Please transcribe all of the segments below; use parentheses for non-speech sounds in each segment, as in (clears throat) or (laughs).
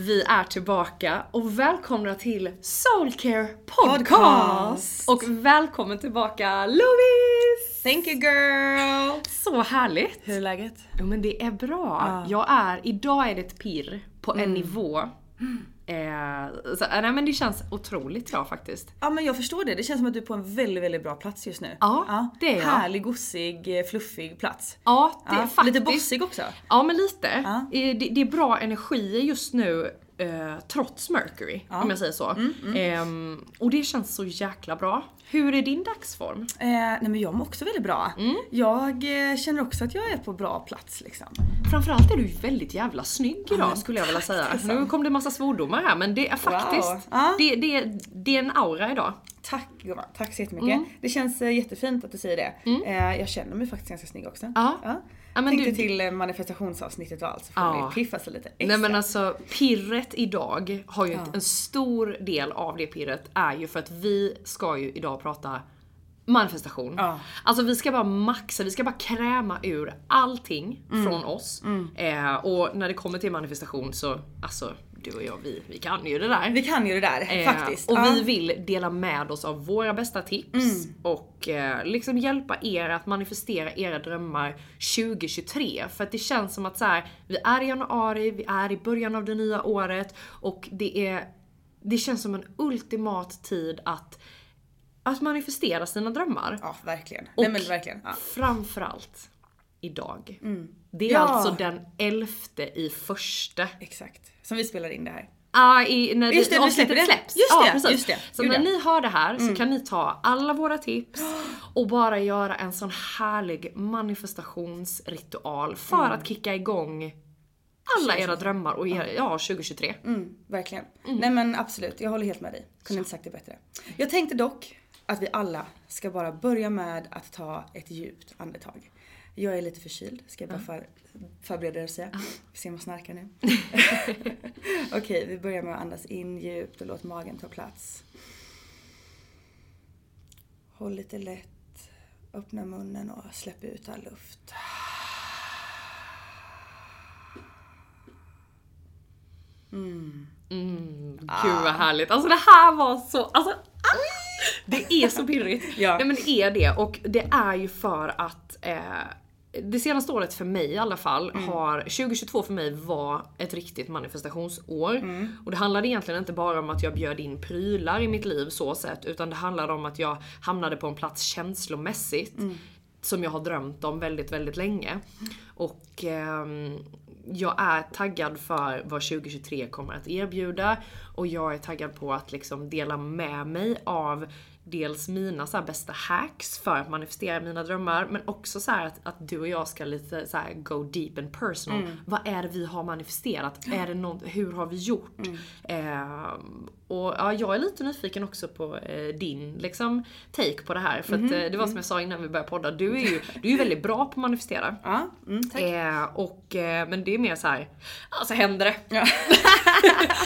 vi är tillbaka och välkomna till Soulcare Podcast! Podcast. Och välkommen tillbaka Louise! Thank you girl! Så härligt! Hur är läget? Jo men det är bra. Jag är, idag är det ett pirr på Mm. en nivå. Eh, så, eh, nej men det känns otroligt bra faktiskt. Ja men jag förstår det. Det känns som att du är på en väldigt, väldigt bra plats just nu. Ja, det är jag. Härlig, gossig, eh, fluffig plats. Ja, det är Ja, faktiskt. Lite bossig också. Ja men lite. Ja. Eh, Det, det är bra energi just nu eh, trots Mercury, om jag säger så. Mm, Ehm, och det känns så jäkla bra. Hur är din dagsform? Eh, nej men jag mår också väldigt bra. Mm. Jag eh, känner också att jag är på bra plats liksom. Framförallt är du väldigt jävla snygg idag men skulle jag vilja säga. detsamma. Nu kom det massa svordomar här men det är faktiskt, Ja. det, det, det är en aura idag. Tack gumman, tack så jättemycket. Mm. Det känns eh, jättefint att du säger det. Eh, jag känner mig faktiskt ganska snygg också. Ja. Ja, men Tänkte du- till eh, manifestationsavsnittet och allt så får Ja. vi piffa sig lite extra. Nej men alltså pirret idag har ju ett, en stor del av det pirret är ju för att vi ska ju idag prata manifestation. Ja. Alltså vi ska bara maxa, vi ska bara kräma ur allting Mm. från oss. Eh, och när det kommer till manifestation så, alltså du och jag vi, vi kan ju det där. Vi kan ju det där Eh, faktiskt. Och Ja. Mm. vi vill dela med oss av våra bästa tips och eh, liksom hjälpa er att manifestera era drömmar 2023. För att det känns som att så här, vi är i januari, vi är i början av det nya året och det är det känns som en ultimat tid att, att manifestera sina drömmar. Ja verkligen. Och Nej men verkligen. Ja. Framförallt idag. Det är Ja. alltså den elfte i första. Exakt. Som vi spelar in det här. Ja, i, när Just det, det, avsnittet släpper det. släpps. Just ja, det, precis. just det. Så Gud, när ja. ni hör det här så kan ni ta alla våra tips och bara göra en sån härlig manifestationsritual för att kicka igång alla era drömmar och era, ja, 2023. Mm, verkligen. Mm. Nej men absolut, jag håller helt med dig. Kunde inte sagt det bättre. Jag tänkte dock att vi alla ska bara börja med att ta ett djupt andetag. Jag är lite förkyld, ska jag bara för, förbereda er och säga. Vi ser om jag snarkar nu. (laughs) Okej, vi börjar med att andas in djupt och låt magen ta plats. Håll lite lätt. Öppna munnen och släpp ut all luft. Gud vad härligt. Alltså det här var så, alltså ah! Det är så pirrigt. Ja. Nej men det är det och det är ju för att eh, det senaste året för mig i alla fall har, 2022 för mig var ett riktigt manifestationsår. Och det handlade egentligen inte bara om att jag bjöd in prylar i mitt liv så sett, utan det handlade om att jag hamnade på en plats känslomässigt som jag har drömt om väldigt, väldigt länge. Och ehm, jag är taggad för vad 2023 kommer att erbjuda och jag är taggad på att liksom dela med mig av dels mina så bästa hacks för att manifestera mina drömmar men också så att, att du och jag ska lite så go deep and personal. Vad är det vi har manifesterat? Är det något, hur har vi gjort? Ehm, och ja, jag är lite nyfiken också på eh, din liksom take på det här. För att eh, det var som jag sa innan vi började podda, du är ju, du är ju väldigt bra på att manifestera. Ja, mm, tack. Eh, och, eh, men det är mer så här, ja så händer det. (laughs)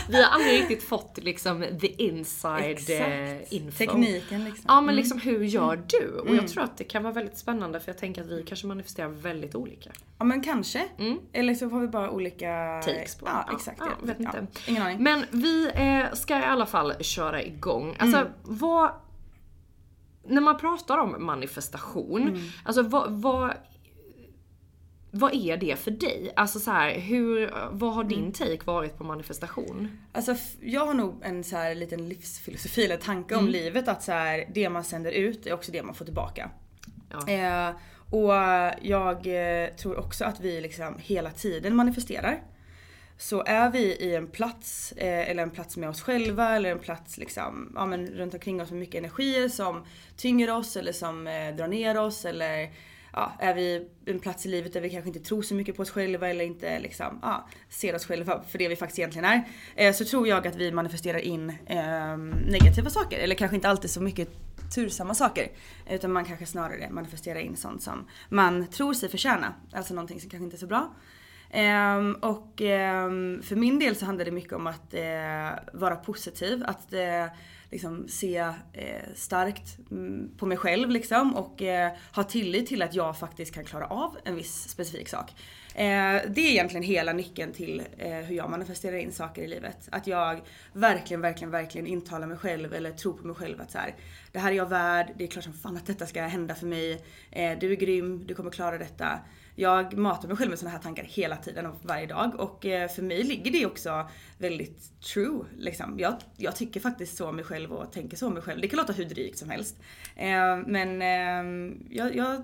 vi har aldrig riktigt fått liksom the inside eh, Exakt. info. Tekniken liksom. Ja men liksom hur gör du? Och jag tror att det kan vara väldigt spännande för jag tänker att vi kanske manifesterar väldigt olika. Ja men kanske. Eller så har vi bara olika... Mm. Takes på Ja, exakt. Ja, det. vet inte. ingen aning. Men vi eh, ska alla fall köra igång. Alltså Mm. vad... När man pratar om manifestation, Mm. alltså vad, vad... Vad är det för dig? Alltså så här, hur, vad har Mm. din take varit på manifestation? Alltså jag har nog en så här liten livsfilosofi eller tanke om livet att så här, det man sänder ut är också det man får tillbaka. Ja. Eh, och jag eh, tror också att vi liksom hela tiden manifesterar. Så är vi i en plats, eh, eller en plats med oss själva eller en plats liksom, ja, men runt omkring oss med mycket energier som tynger oss eller som eh, drar ner oss eller ja, är vi i en plats i livet där vi kanske inte tror så mycket på oss själva eller inte liksom, ja, ser oss själva för det vi faktiskt egentligen är. Eh, så tror jag att vi manifesterar in eh, negativa saker eller kanske inte alltid så mycket tursamma saker. Utan man kanske snarare manifesterar in sånt som man tror sig förtjäna. Alltså någonting som kanske inte är så bra. Um, och um, för min del så handlar det mycket om att uh, vara positiv. Att uh, liksom se uh, starkt mm, på mig själv liksom och ha tillit till att jag faktiskt kan klara av en viss specifik sak. Det är egentligen hela nyckeln till hur jag manifesterar in saker i livet. Att jag verkligen, verkligen, verkligen intalar mig själv eller tror på mig själv att så här, det här är jag värd, det är klart som fan att detta ska hända för mig. Du är grym, du kommer klara detta. Jag matar mig själv med såna här tankar hela tiden och varje dag och eh, för mig ligger det också väldigt true. Liksom. Jag, jag tycker faktiskt så om mig själv och tänker så om mig själv. Det kan låta hur drygt som helst. Eh, men eh, jag, jag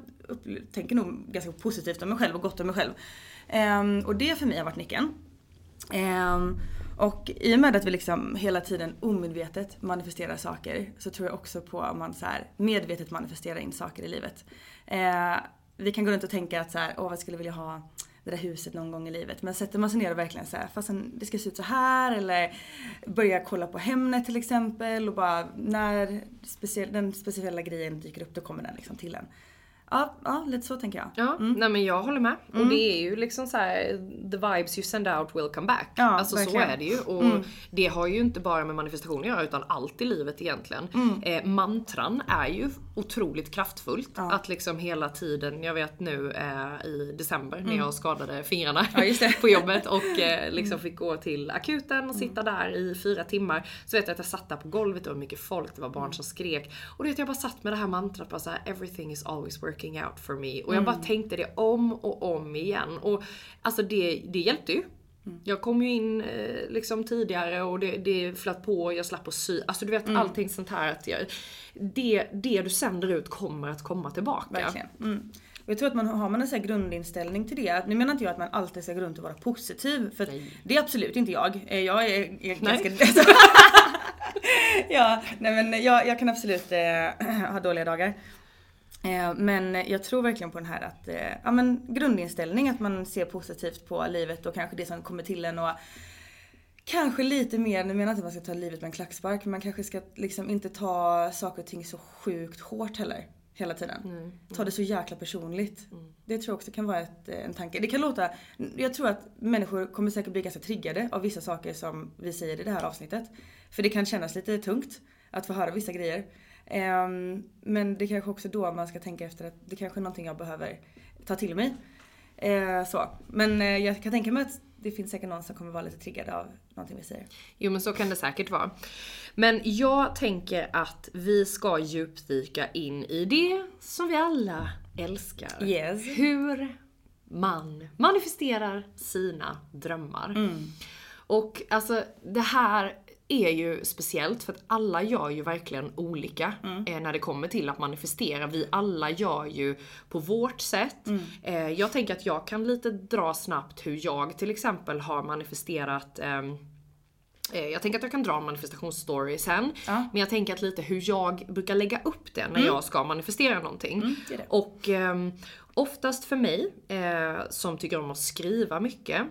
tänker nog ganska positivt om mig själv och gott om mig själv. Eh, och det för mig har varit nyckeln. Ehm, och i och med att vi liksom hela tiden omedvetet manifesterar saker så tror jag också på att man så här medvetet manifesterar in saker i livet. Eh, vi kan gå runt och tänka att så här, åh vad skulle jag vilja ha det där huset någon gång i livet. Men sätter man sig ner och verkligen så här, fast det ska se ut så här eller börja kolla på Hemnet till exempel och bara när speciell, den speciella grejen dyker upp då kommer den liksom till en. Ja, ja lite så tänker jag. Ja, nej men jag håller med. Och det är ju liksom så här: the vibes you send out will come back. Ja, alltså verkligen. så är det ju. Och det har ju inte bara med manifestation att göra utan allt i livet egentligen. Eh, mantran är ju otroligt kraftfullt. Att liksom hela tiden, jag vet nu eh, i december när jag skadade fingrarna Ja, (laughs) på jobbet och eh, liksom fick gå till akuten och sitta där i fyra timmar. Så vet jag att jag satt där på golvet, det var mycket folk, det var barn som skrek. Och du vet jag bara satt med det här mantrat bara så här: everything is always working out for me. Och jag bara tänkte det om och om igen. Och alltså det, det hjälpte ju. Jag kom ju in eh, liksom tidigare och det, det flöt på, jag slapp att sy. Alltså du vet allting sånt här att jag, det, det du sänder ut kommer att komma tillbaka. Verkligen. Mm. Och jag tror att man har man en sån grundinställning till det. Nu menar inte jag att man alltid ska gå runt och vara positiv. För det är absolut inte jag. Eh, Jag är, är ganska... (laughs) ja, nej men jag, jag kan absolut eh, (clears throat) ha dåliga dagar. Eh, men jag tror verkligen på den här att, eh, ja men grundinställning att man ser positivt på livet och kanske det som kommer till en och Kanske lite mer, nu menar jag inte att man ska ta livet med en klackspark, men man kanske ska liksom inte ta saker och ting så sjukt hårt heller. Hela tiden. Ta det så jäkla personligt. Det tror jag också kan vara ett, eh, en tanke. Det kan låta, jag tror att människor kommer säkert bli ganska triggade av vissa saker som vi säger i det här avsnittet. För det kan kännas lite tungt att få höra vissa grejer. Ehm, men det kanske också då man ska tänka efter att det kanske är någonting jag behöver ta till mig. Eh, så. Men eh, jag kan tänka mig att det finns säkert någon som kommer vara lite triggad av någonting vi säger. Jo men så kan det säkert vara. Men jag tänker att vi ska djupdyka in i det som vi alla älskar. Yes. Hur man manifesterar sina drömmar. Och alltså det här är ju speciellt för att alla gör ju verkligen olika eh, när det kommer till att manifestera. Vi alla gör ju på vårt sätt. Eh, jag tänker att jag kan lite dra snabbt hur jag till exempel har manifesterat ehm, Eh, Jag tänker att jag kan dra en manifestationsstory sen. Men jag tänker att lite hur jag brukar lägga upp det när jag ska manifestera någonting. det är det. Och ehm, oftast för mig, eh, som tycker om att skriva mycket,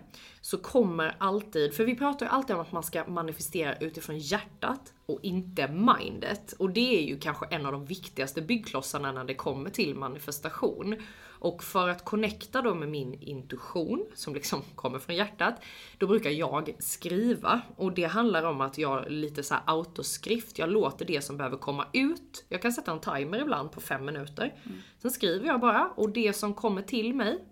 så kommer alltid, för vi pratar ju alltid om att man ska manifestera utifrån hjärtat och inte mindet. Och det är ju kanske en av de viktigaste byggklossarna när det kommer till manifestation. Och för att connecta då med min intuition, som liksom (laughs) kommer från hjärtat, då brukar jag skriva. Och det handlar om att jag lite så här autoskrift, jag låter det som behöver komma ut. Jag kan sätta en timer ibland på fem minuter. Sen skriver jag bara, och det som kommer till mig,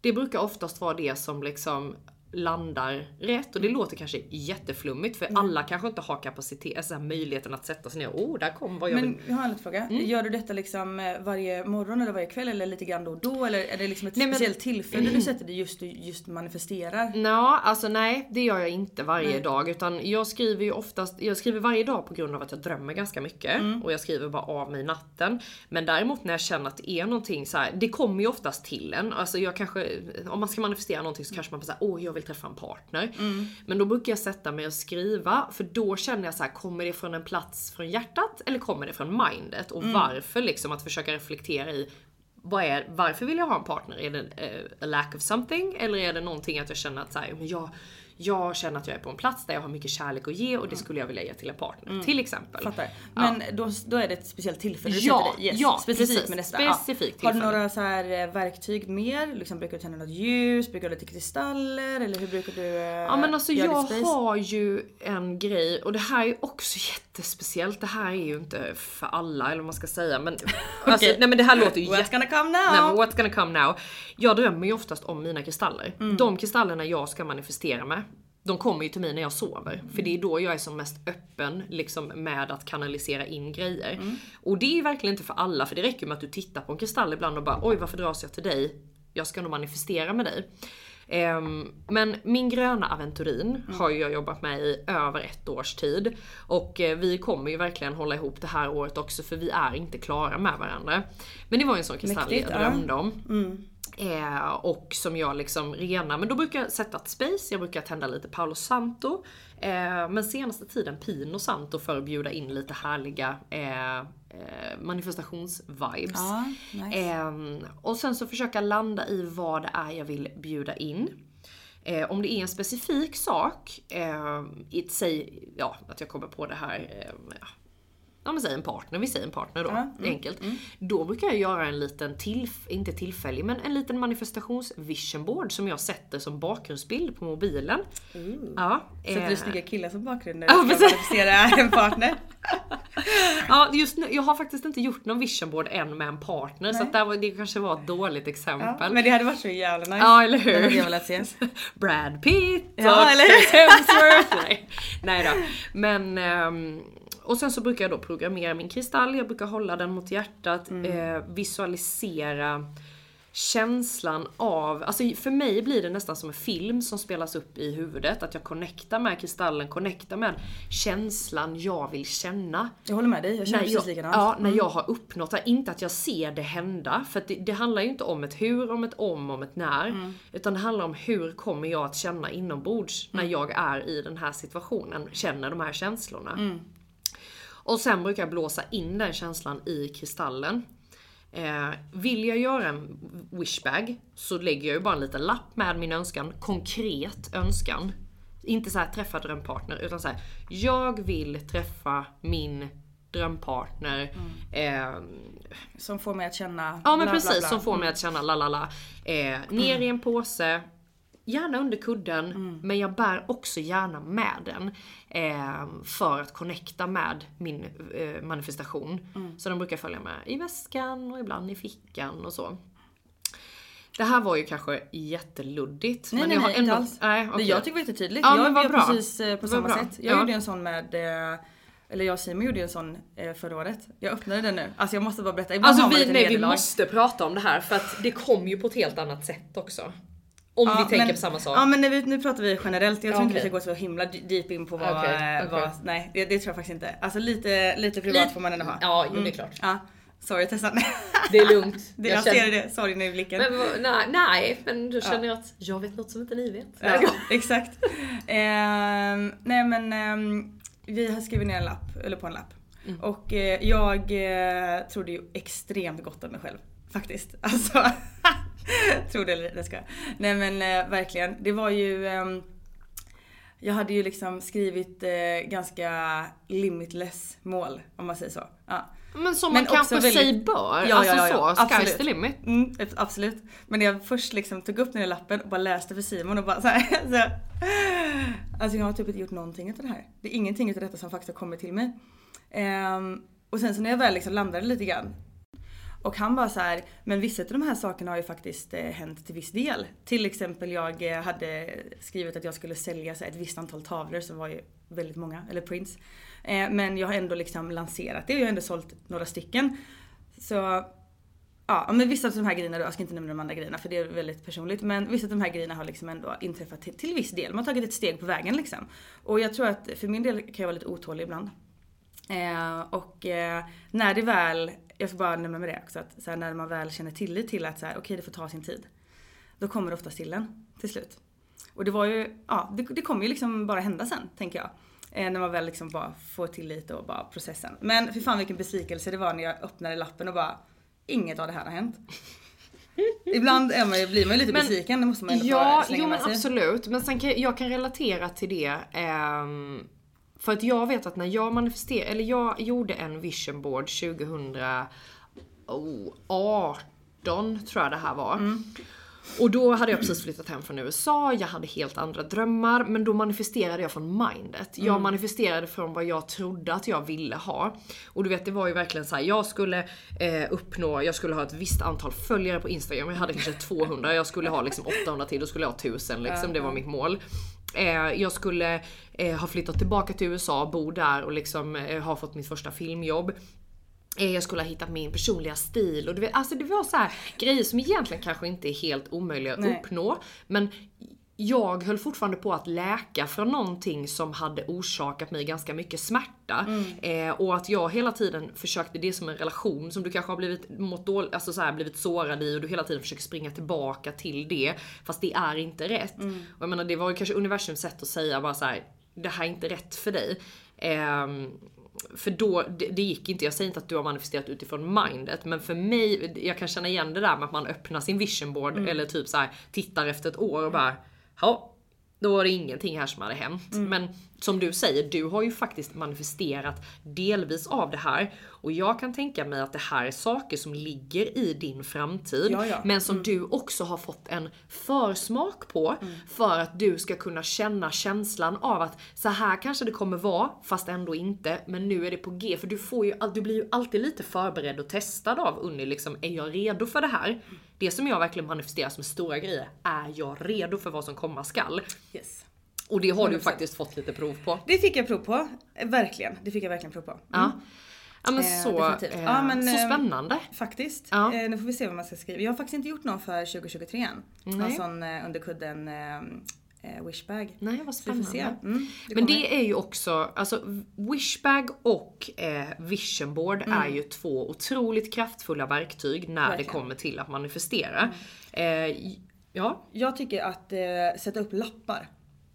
det brukar oftast vara det som liksom landar rätt. Och det låter kanske jätteflummigt för alla kanske inte har kapacitet, alltså möjligheten att sätta sig ner och oh, där kom vad jag Men vill. jag har en liten fråga. Mm. Gör du detta liksom eh, varje morgon eller varje kväll eller lite grann då och då? Eller är det liksom ett Nej, men- speciellt tillfälle du sätter dig just, just manifesterar? (clears throat) Nå, alltså nej, det gör jag inte varje dag. Utan jag skriver ju oftast, jag skriver varje dag på grund av att jag drömmer ganska mycket. Och jag skriver bara av mig natten. Men däremot när jag känner att det är någonting så här, det kommer ju oftast till en. Alltså jag kanske, om man ska manifestera någonting så kanske man bara säger åh jag vill träffa en partner. Men då brukar jag sätta mig och skriva, för då känner jag så här, kommer det från en plats från hjärtat eller kommer det från mindet? Och varför liksom att försöka reflektera i vad är, varför vill jag ha en partner? Är det eh, a lack of something? Eller är det någonting att jag känner att så här, men jag, jag känner att jag är på en plats där jag har mycket kärlek att ge och det skulle jag vilja ge till en partner. Till exempel. Fattar. Ja. Men då, då är det ett speciellt tillfälle du Ja, dig yes, ja, specifikt precis. med detta. Specifikt Har du några så här eh, verktyg mer? Liksom, brukar du tända något ljus? Brukar du ha lite kristaller? Eller hur brukar du eh, Ja men alltså göra jag har ju en grej och det här är ju också jättespeciellt. Det här är ju inte för alla eller vad man ska säga men (laughs) alltså, nej men det här låter ju What's gonna come now? Nej, men what's gonna come now? Jag drömmer ju oftast om mina kristaller. Mm. De kristallerna jag ska manifestera med, de kommer ju till mig när jag sover. För det är då jag är som mest öppen liksom, med att kanalisera in grejer. Mm. Och det är ju verkligen inte för alla, för det räcker med att du tittar på en kristall ibland och bara oj varför dras jag till dig? Jag ska nog manifestera med dig. Ehm, men min gröna aventurin har ju jag jobbat med i över ett års tid. Och eh, vi kommer ju verkligen hålla ihop det här året också för vi är inte klara med varandra. Men det var ju en sån kristall Mäktigt, jag ja. drömde om. Eh, och som jag liksom renar, men då brukar jag sätta ett space, jag brukar tända lite Paolo Santo. Eh, men senaste tiden Pino Santo för att bjuda in lite härliga eh, eh, manifestationsvibes. Nice. Ehm, och sen så försöka landa i vad det är jag vill bjuda in. Eh, om det är en specifik sak, eh, i- säg ja, att jag kommer på det här, eh, ja, ja men säg en partner, vi säger en partner då, mm, enkelt. Då brukar jag göra en liten, tillf- inte tillfällig, men en liten manifestations vision board som jag sätter som bakgrundsbild på mobilen. Ja, Sätter eh, du snygga killar som bakgrund när Ja, du ska manifestera en partner? (laughs) Ja, just nu, jag har faktiskt inte gjort någon vision board än med en partner så att där var, det kanske var ett dåligt exempel. Ja, men det hade varit så jävla nice. Ja, eller hur? Det hade jag velat se. (laughs) Brad Pitt Ja, och eller Hemsworth. Nej, nej då. Men ehm, och sen så brukar jag då programmera min kristall, jag brukar hålla den mot hjärtat, eh, visualisera känslan av, alltså för mig blir det nästan som en film som spelas upp i huvudet. Att jag connectar med kristallen, connectar med känslan jag vill känna. Jag håller med dig, jag känner När precis jag, likadant. Mm. ja, när jag har uppnått det. Inte att jag ser det hända. För det, det handlar ju inte om ett hur, om ett om, om ett när. Mm. Utan det handlar om hur kommer jag att känna inombords när Mm. jag är i den här situationen. Känner de här känslorna. Mm. Och sen brukar jag blåsa in den känslan i kristallen. Eh, vill jag göra en wishbag så lägger jag ju bara en liten lapp med min önskan, konkret önskan. Inte så här träffa drömpartner utan så här. jag vill träffa min drömpartner. Eh, Som får mig att känna ja men bla, bla, precis, bla. som får mig att känna la la la. Eh, ner i en påse, gärna under kudden, men jag bär också gärna med den. Eh, för att connecta med min eh, manifestation. Så den brukar följa med i väskan och ibland i fickan och så. Det här var ju kanske jätteluddigt. Nej men nej, jag har nej ändå... inte alls. Nej, Det okej. jag tycker var jättetydligt. Ja, jag vad gör bra. precis eh, på Vad samma bra. sätt. Jag Ja. gjorde en sån med eh, eller jag och Simon gjorde en sån eh, förra året. Jag öppnade den nu. Alltså jag måste bara berätta. Ibland Alltså vi, nej, vi måste prata om det här för att det kom ju på ett helt annat sätt också. Om Ja, vi tänker men- på samma sak. Ja men nu, nu pratar vi generellt. Jag tror inte vi ska gå så himla deep in på vad, eh, okej. vad nej det, det tror jag faktiskt inte. Alltså lite, lite privat Lite- får man ändå ha. Ja, jo, det är klart. Ja. Sorry Tessan. (laughs) Det är lugnt. (laughs) Det, jag känner- ser det, sorry i blicken. Men, nej, nej, men då känner jag att jag vet något som inte ni vet. Ja, (laughs) exakt. Ehm, nej men ehm, vi har skrivit ner en lapp, eller på en lapp. Mm. Och eh, jag eh, trodde ju extremt gott om mig själv. Faktiskt. Alltså. (laughs) Tror det eller det ska. Nej men eh, verkligen. Det var ju ehm, jag hade ju liksom skrivit eh, ganska limitless mål om man säger så. Ja. Men som Men man kanske väldigt- sig bör. Ja, alltså ja, ja, så, sky's the limit. Mm, absolut. Men när jag först liksom tog upp den här lappen och bara läste för Simon och bara så här, (laughs) så Alltså jag har typ inte gjort någonting av det här. Det är ingenting av detta som faktiskt har kommit till mig. Ehm, och sen så när jag väl liksom landade lite grann. Och han bara så här, men vissa av de här sakerna har ju faktiskt eh, hänt till viss del. Till exempel jag eh, hade skrivit att jag skulle sälja så här, ett visst antal tavlor som var ju väldigt många, eller prints. Eh, men jag har ändå liksom lanserat det och jag har ändå sålt några stycken. Så Ja men vissa av de här grejerna då, jag ska inte nämna de andra grejerna för det är väldigt personligt. Men vissa av de här grejerna har liksom ändå inträffat till, till viss del. Man har tagit ett steg på vägen liksom. Och jag tror att för min del kan jag vara lite otålig ibland. Eh, och eh, när det väl, jag ska bara nämna med det också, att så här, när man väl känner tillit till att så här, okej det får ta sin tid. Då kommer det oftast till en till slut. Och det var ju, ja det, det kommer ju liksom bara hända sen tänker jag. Eh, när man väl liksom bara får tillit och bara processen. Men för fan vilken besvikelse det var när jag öppnade lappen och bara Inget av det här har hänt. (laughs) Ibland är man, ju- blir man ju lite Men- besviken, det måste man ändå Ja, få slänga jo men med sig. absolut. Men sen kan jag kan relatera till det. ehm, för att jag vet att när jag manifesterade, eller jag gjorde en vision board 2018 tror jag det här var. Mm. Och då hade jag precis flyttat hem från USA, jag hade helt andra drömmar, men då manifesterade jag från mindet. Jag Mm. manifesterade från vad jag trodde att jag ville ha. Och du vet det var ju verkligen så här: jag skulle eh, uppnå, jag skulle ha ett visst antal följare på Instagram, jag hade kanske 200, jag skulle ha liksom 800 till, då skulle jag ha 1000 liksom, det var mitt mål. Eh, jag skulle eh, ha flyttat tillbaka till USA, bo där och liksom eh, ha fått mitt första filmjobb. Jag skulle ha hittat min personliga stil och du vet, alltså det var så här grejer som egentligen kanske inte är helt omöjliga att Nej. uppnå. Men jag höll fortfarande på att läka från någonting som hade orsakat mig ganska mycket smärta. Eh, och att jag hela tiden försökte, det är som en relation som du kanske har blivit, mått dåligt, alltså så här, blivit sårad i och du hela tiden försöker springa tillbaka till det. Fast det är inte rätt. Och jag menar det var ju kanske universums sätt att säga bara så här: det här är inte rätt för dig. Ehm, för då, det, det gick inte, jag säger inte att du har manifesterat utifrån mindet, men för mig, jag kan känna igen det där med att man öppnar sin vision board eller typ så här tittar efter ett år och bara, ja, då var det ingenting här som hade hänt. Men som du säger, du har ju faktiskt manifesterat delvis av det här och jag kan tänka mig att det här är saker som ligger i din framtid, Ja, ja. men som du också har fått en försmak på för att du ska kunna känna känslan av att så här kanske det kommer vara, fast ändå inte. Men nu är det på G, för du får ju, du blir ju alltid lite förberedd och testad av Unni liksom, är jag redo för det här? Det som jag verkligen manifesterar som stora grejer, är jag redo för vad som komma skall? Yes. Och det har du 100%. faktiskt fått lite prov på. Det fick jag prov på. Eh, Verkligen. Det fick jag verkligen prov på. Mm. Ja. Ja men Eh, så, eh, Ja, men, så eh, spännande. Faktiskt. Ja. Eh, nu får vi se vad man ska skriva. Jag har faktiskt inte gjort någon för 2023 än. Någon Nej. sån eh, under kudden eh, eh, wishbag. Nej vad Så vi får se. spännande. Mm, det Men det är ju också, alltså wishbag och eh, visionboard är ju två otroligt kraftfulla verktyg när det Verkligen. kommer till att manifestera. Eh, ja, Jag tycker att eh, sätta upp lappar.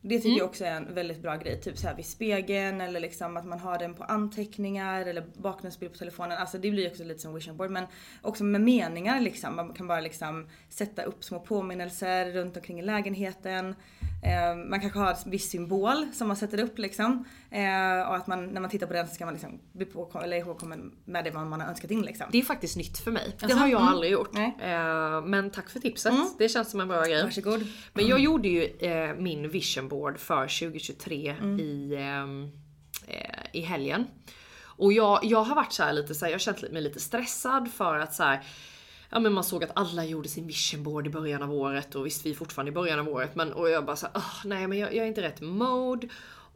Det tycker Mm. jag också är en väldigt bra grej. Typ så här vid spegeln eller liksom att man har den på anteckningar eller bakgrundsbild på telefonen. Alltså det blir ju också lite som vision board. Men också med meningar liksom. Man kan bara liksom sätta upp små påminnelser runt omkring i lägenheten. Eh, man kanske har en viss symbol som man sätter upp liksom. Eh, och att man, när man tittar på den så ska man liksom bli på, eller ihågkommen med det man, man har önskat in liksom. Det är faktiskt nytt för mig. Det Alltså, har jag mm. aldrig gjort. Nej. Eh, men tack för tipset. Det känns som en bra grej. Varsågod. Men jag gjorde ju min vision board för 2023 Mm. i, ehm, eh, i helgen. Och jag, jag har varit så här lite så här, jag har känt mig lite stressad för att så här, Ja men man såg att alla gjorde sin vision board i början av året och visst vi är fortfarande i början av året men och jag bara såhär, nej men jag, jag är inte rätt mode.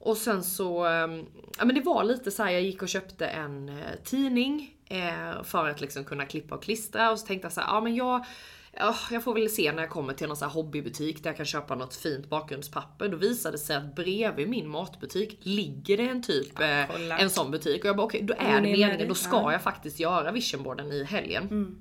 Och sen så, ehm, ja men det var lite så här, jag gick och köpte en eh, tidning eh, för att liksom kunna klippa och klistra och så tänkte jag så här, ja men jag Ja, jag får väl se när jag kommer till någon här hobbybutik där jag kan köpa något fint bakgrundspapper. Då visade det sig att bredvid min matbutik ligger det en typ, eh, kolla. en sån butik. Och jag bara okej, då Jo, är det meningen, då ska Ja. jag faktiskt göra visionboarden i helgen. Mm.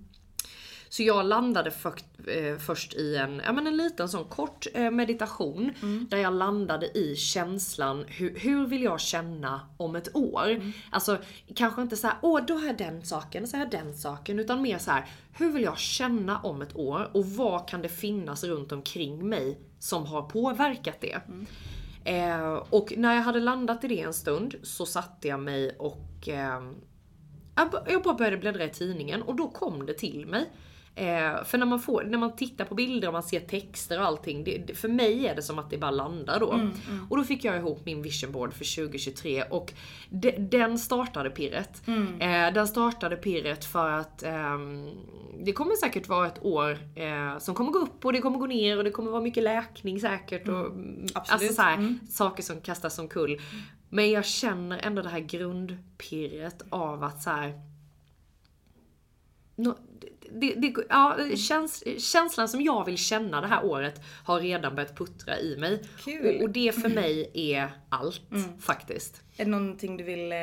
Så jag landade för, eh, först i en, ja, men en liten sån kort eh, meditation Mm. där jag landade i känslan hur, hur vill jag känna om ett år? Mm. Alltså kanske inte så här, åh då har jag den saken, så har jag den saken, utan mer så här, hur vill jag känna om ett år och vad kan det finnas runt omkring mig som har påverkat det? Mm. Eh, och när jag hade landat i det en stund så satte jag mig och jag b- jag bara började bläddra i tidningen och då kom det till mig. Eh, för när man, får, när man tittar på bilder och man ser texter och allting, det, för mig är det som att det bara landar då. Och då fick jag ihop min vision board för 2023 och de, den startade pirret. Eh, den startade pirret för att ehm, det kommer säkert vara ett år eh, som kommer gå upp och det kommer gå ner och det kommer vara mycket läkning säkert. Och, mm, Alltså Absolut. så här, Mm. saker som kastas som kull. Men jag känner ändå det här grundpirret av att så här. Nå- det, det, ja, käns, känslan som jag vill känna det här året har redan börjat puttra i mig. Kul. Mm. Och, och det för (clears throat) mig är allt faktiskt. Är det någonting du vill eh,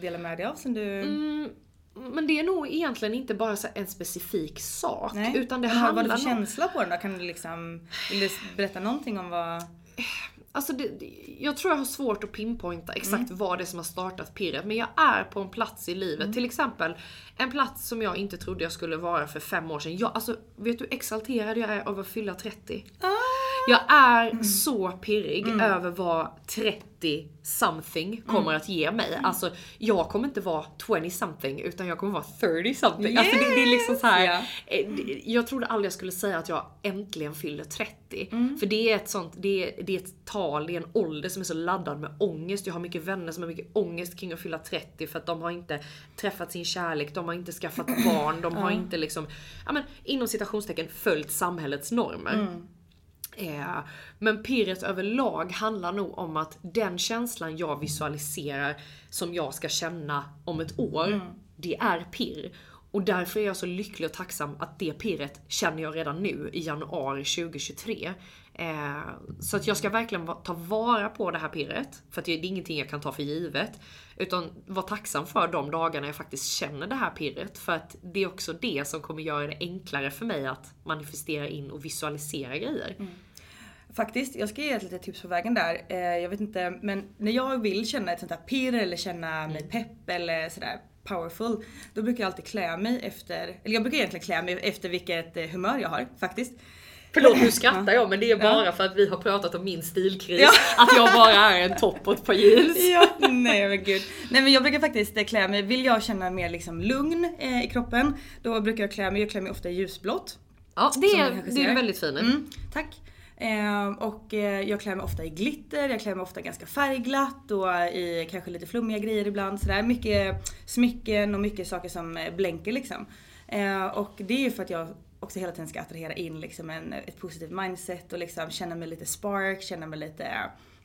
dela med dig av som du... Mm, men det är nog egentligen inte bara en specifik sak. Nej. Utan det Men vad- Vad handlar har du för känsla på den då? Kan du liksom... Vill du berätta någonting om vad... (sighs) Alltså det, jag tror jag har svårt att pinpointa exakt Mm. vad det är som har startat pirret. Men jag är på en plats i livet. Mm. Till exempel en plats som jag inte trodde jag skulle vara för fem år sedan. Jag, alltså, vet du hur exalterad jag är av att fylla 30? Ah! Jag är Mm. så pirrig över vad 30 something kommer att ge mig. Alltså jag kommer inte vara 20 something utan jag kommer vara 30 something. Alltså det, det är liksom så här. Ja. eh, Jag trodde aldrig jag skulle säga att jag äntligen fyller 30. Mm. För det är ett sånt, det är, det är ett tal, det är en ålder som är så laddad med ångest. Jag har mycket vänner som har mycket ångest kring att fylla 30 för att de har inte träffat sin kärlek, de har inte skaffat barn, de har inte liksom, ja men inom citationstecken följt samhällets normer. Eh, men pirret överlag handlar nog om att den känslan jag visualiserar som jag ska känna om ett år, det är pirr. Och därför är jag så lycklig och tacksam att det pirret känner jag redan nu i januari 2023. Eh, så att jag ska verkligen ta vara på det här pirret, för att det är ingenting jag kan ta för givet. Utan vara tacksam för de dagarna jag faktiskt känner det här pirret. För att det är också det som kommer göra det enklare för mig att manifestera in och visualisera grejer. Faktiskt, jag ska ge ett litet tips på vägen där. Eh, jag vet inte, men när jag vill känna ett sånt här pirr eller känna mig pepp eller sådär powerful. Då brukar jag alltid klä mig efter, eller jag brukar egentligen klä mig efter vilket eh, humör jag har faktiskt. Förlåt nu skrattar jag men det är bara för att vi har pratat om min stilkris. (laughs) Att jag bara är en topp och ett par jeans. Ja, nej men gud. Nej men jag brukar faktiskt eh, klä mig, vill jag känna mer liksom lugn eh, i kroppen, då brukar jag klä mig, jag klär mig ofta i ljusblått. Ja det är, det är väldigt fin i. Mm, tack. Eh, och eh, jag klär mig ofta i glitter, jag klär mig ofta ganska färgglatt och i kanske lite flummiga grejer ibland. Sådär. Mycket smycken och mycket saker som eh, blänker liksom. Eh, och det är ju för att jag också hela tiden ska attrahera in liksom en, ett positivt mindset och liksom känna mig lite spark, känna mig lite,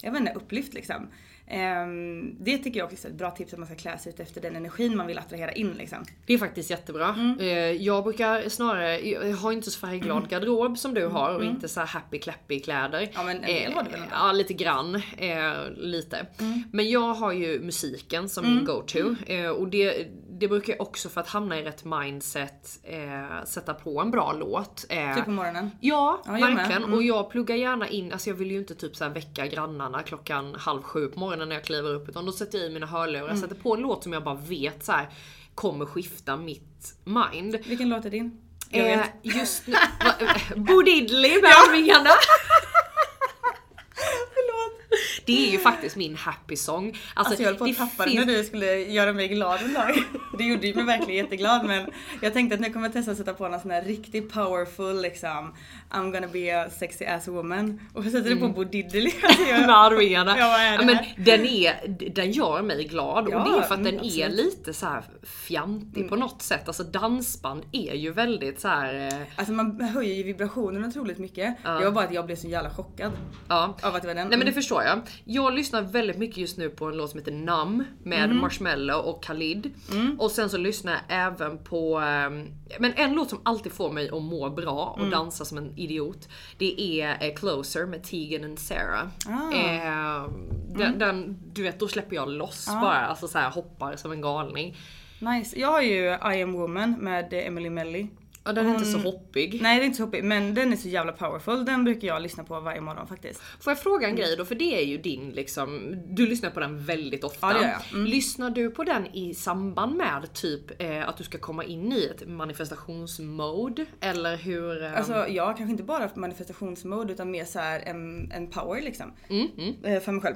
jag vet inte, upplyft liksom. Ehm, det tycker jag också är ett bra tips att man ska klä sig ut efter den energin man vill attrahera in liksom. Det är faktiskt jättebra. Eh, Jag brukar snarare, jag har inte så färgglad garderob som du har och inte så här happy clappy kläder. Ja, men en del har du väl ändå? Ja lite grann. Eh, lite. Men jag har ju musiken som min go-to. Eh, och det, det brukar jag också för att hamna i rätt mindset eh, sätta på en bra låt. Eh, Typ på morgonen. Ja, Ja, verkligen. Mm. Och jag pluggar gärna in, alltså jag vill ju inte typ så väcka grannarna klockan halv sju på morgonen när jag kliver upp. Utan då sätter jag i mina hörlurar, Mm. sätter på en låt som jag bara vet så här kommer skifta mitt mind. Vilken låt är din? Eh, just nu, Bo Diddley med Arvingarna. (laughs) Det är ju faktiskt min happy song. Alltså, Alltså jag höll på att tappa finns- när du skulle göra mig glad en dag. (laughs) Det gjorde ju mig verkligen jätteglad men jag tänkte att nu kommer jag testa att sätta på någon sån här riktigt powerful liksom I'm gonna be a sexy ass woman. Och sätter du på Bo Diddley. (laughs) Alltså jag- (laughs) med Ariana. Ja, vad är det men den, är, den gör mig glad Ja, och det är för att den mm, är absolut. lite så här fjantig på något sätt. Alltså dansband är ju väldigt så här. eh, Alltså man höjer ju vibrationerna otroligt mycket. Det var bara att jag blev så jävla chockad Ja. av att det var den. Nej men det Mm. förstår jag. Jag lyssnar väldigt mycket just nu på en låt som heter Numb med Mm. Marshmello och Khalid. Och sen så lyssnar jag även på, ehm, men en låt som alltid får mig att må bra och Mm. dansa som en idiot. Det är eh, Closer med Tegan and Sarah. Ah. Eh, den, Mm. den, du vet då släpper jag loss bara, alltså så här hoppar som en galning. Nice. Jag har ju I am woman med Emily Melly. Ja, den är inte så Hon- hoppig. Nej det är inte så hoppig men den är så jävla powerful. Den brukar jag lyssna på varje morgon faktiskt. Får jag fråga en grej då? För det är ju din liksom, du lyssnar på den väldigt ofta. Ja, det gör jag. Mm. Lyssnar du på den i samband med typ eh, att du ska komma in i ett manifestationsmode? Eller hur? Eh, Alltså jag kanske inte bara manifestationsmode utan mer så här en, en power liksom. Eh, För mig själv.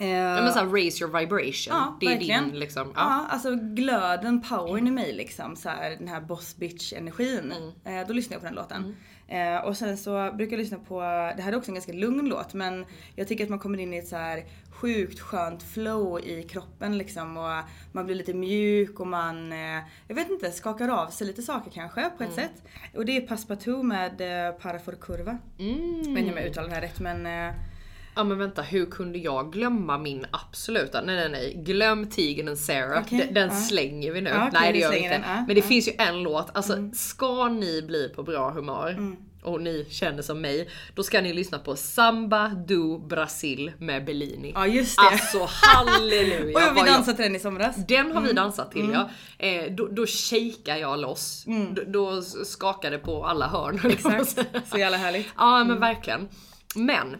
Eh, ja, men såhär raise your vibration. Ja, det är verkligen. din liksom. Ja. Ja. alltså glöden, powern i mig liksom. Så här, den här boss bitch energin. Mm. Eh, då lyssnar jag på den låten. Eh, och sen så brukar jag lyssna på, det här är också en ganska lugn låt men jag tycker att man kommer in i ett så här sjukt skönt flow i kroppen liksom och man blir lite mjuk och man, eh, jag vet inte, skakar av sig lite saker kanske på ett Mm. sätt. Och det är Passepartout med eh, Parafor Curva. Mm. Jag vet inte om jag uttalar det här rätt men eh, ja men vänta, hur kunde jag glömma min absoluta, nej nej nej, glöm Tigen and Sarah. Okej, Den, den ja. slänger vi nu. Ja, okej, nej det gör vi inte. den, ja, men det finns ju en låt, alltså Mm. ska ni bli på bra humör och ni känner som mig, då ska ni lyssna på Samba do Brasil med Bellini. ja just det. Alltså halleluja! (laughs) och vi dansade till den i somras. Den har vi dansat till ja. Eh, då, då shakar jag loss. Då, då skakar det på alla hörn. Exakt, så jävla härligt. Ja men verkligen. Men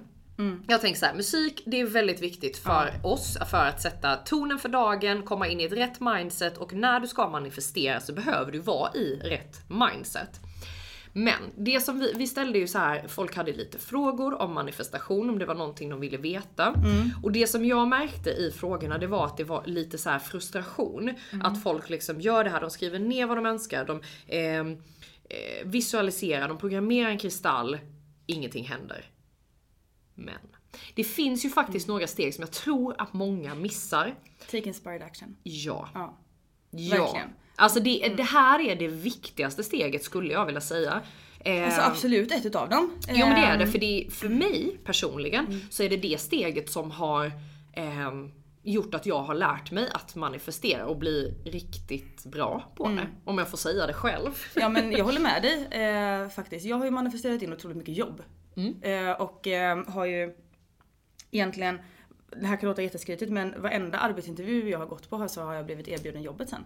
jag tänker så här, musik det är väldigt viktigt för oss för att sätta tonen för dagen, komma in i ett rätt mindset och när du ska manifestera så behöver du vara i rätt mindset. Men det som vi, vi ställde ju så här, folk hade lite frågor om manifestation, om det var någonting de ville veta. Och det som jag märkte i frågorna det var att det var lite så frustration. Att folk liksom gör det här, de skriver ner vad de önskar, de ehm, eh, visualiserar, de programmerar en kristall, ingenting händer. Men det finns ju faktiskt några steg som jag tror att många missar. Take inspired action. Ja. Ja. Ja. Verkligen. Alltså det, det här är det viktigaste steget skulle jag vilja säga. Eh, Alltså absolut ett utav dem. Jo men det är det, Ehm, för, det, för mig personligen så är det det steget som har ehm, gjort att jag har lärt mig att manifestera och bli riktigt bra på det. Om jag får säga det själv. Ja men jag (laughs) håller med dig eh, faktiskt. Jag har ju manifesterat in otroligt mycket jobb. Mm. Eh, och eh, har ju egentligen, det här kan låta jätteskrytigt men varenda arbetsintervju jag har gått på så har jag blivit erbjuden jobbet sen.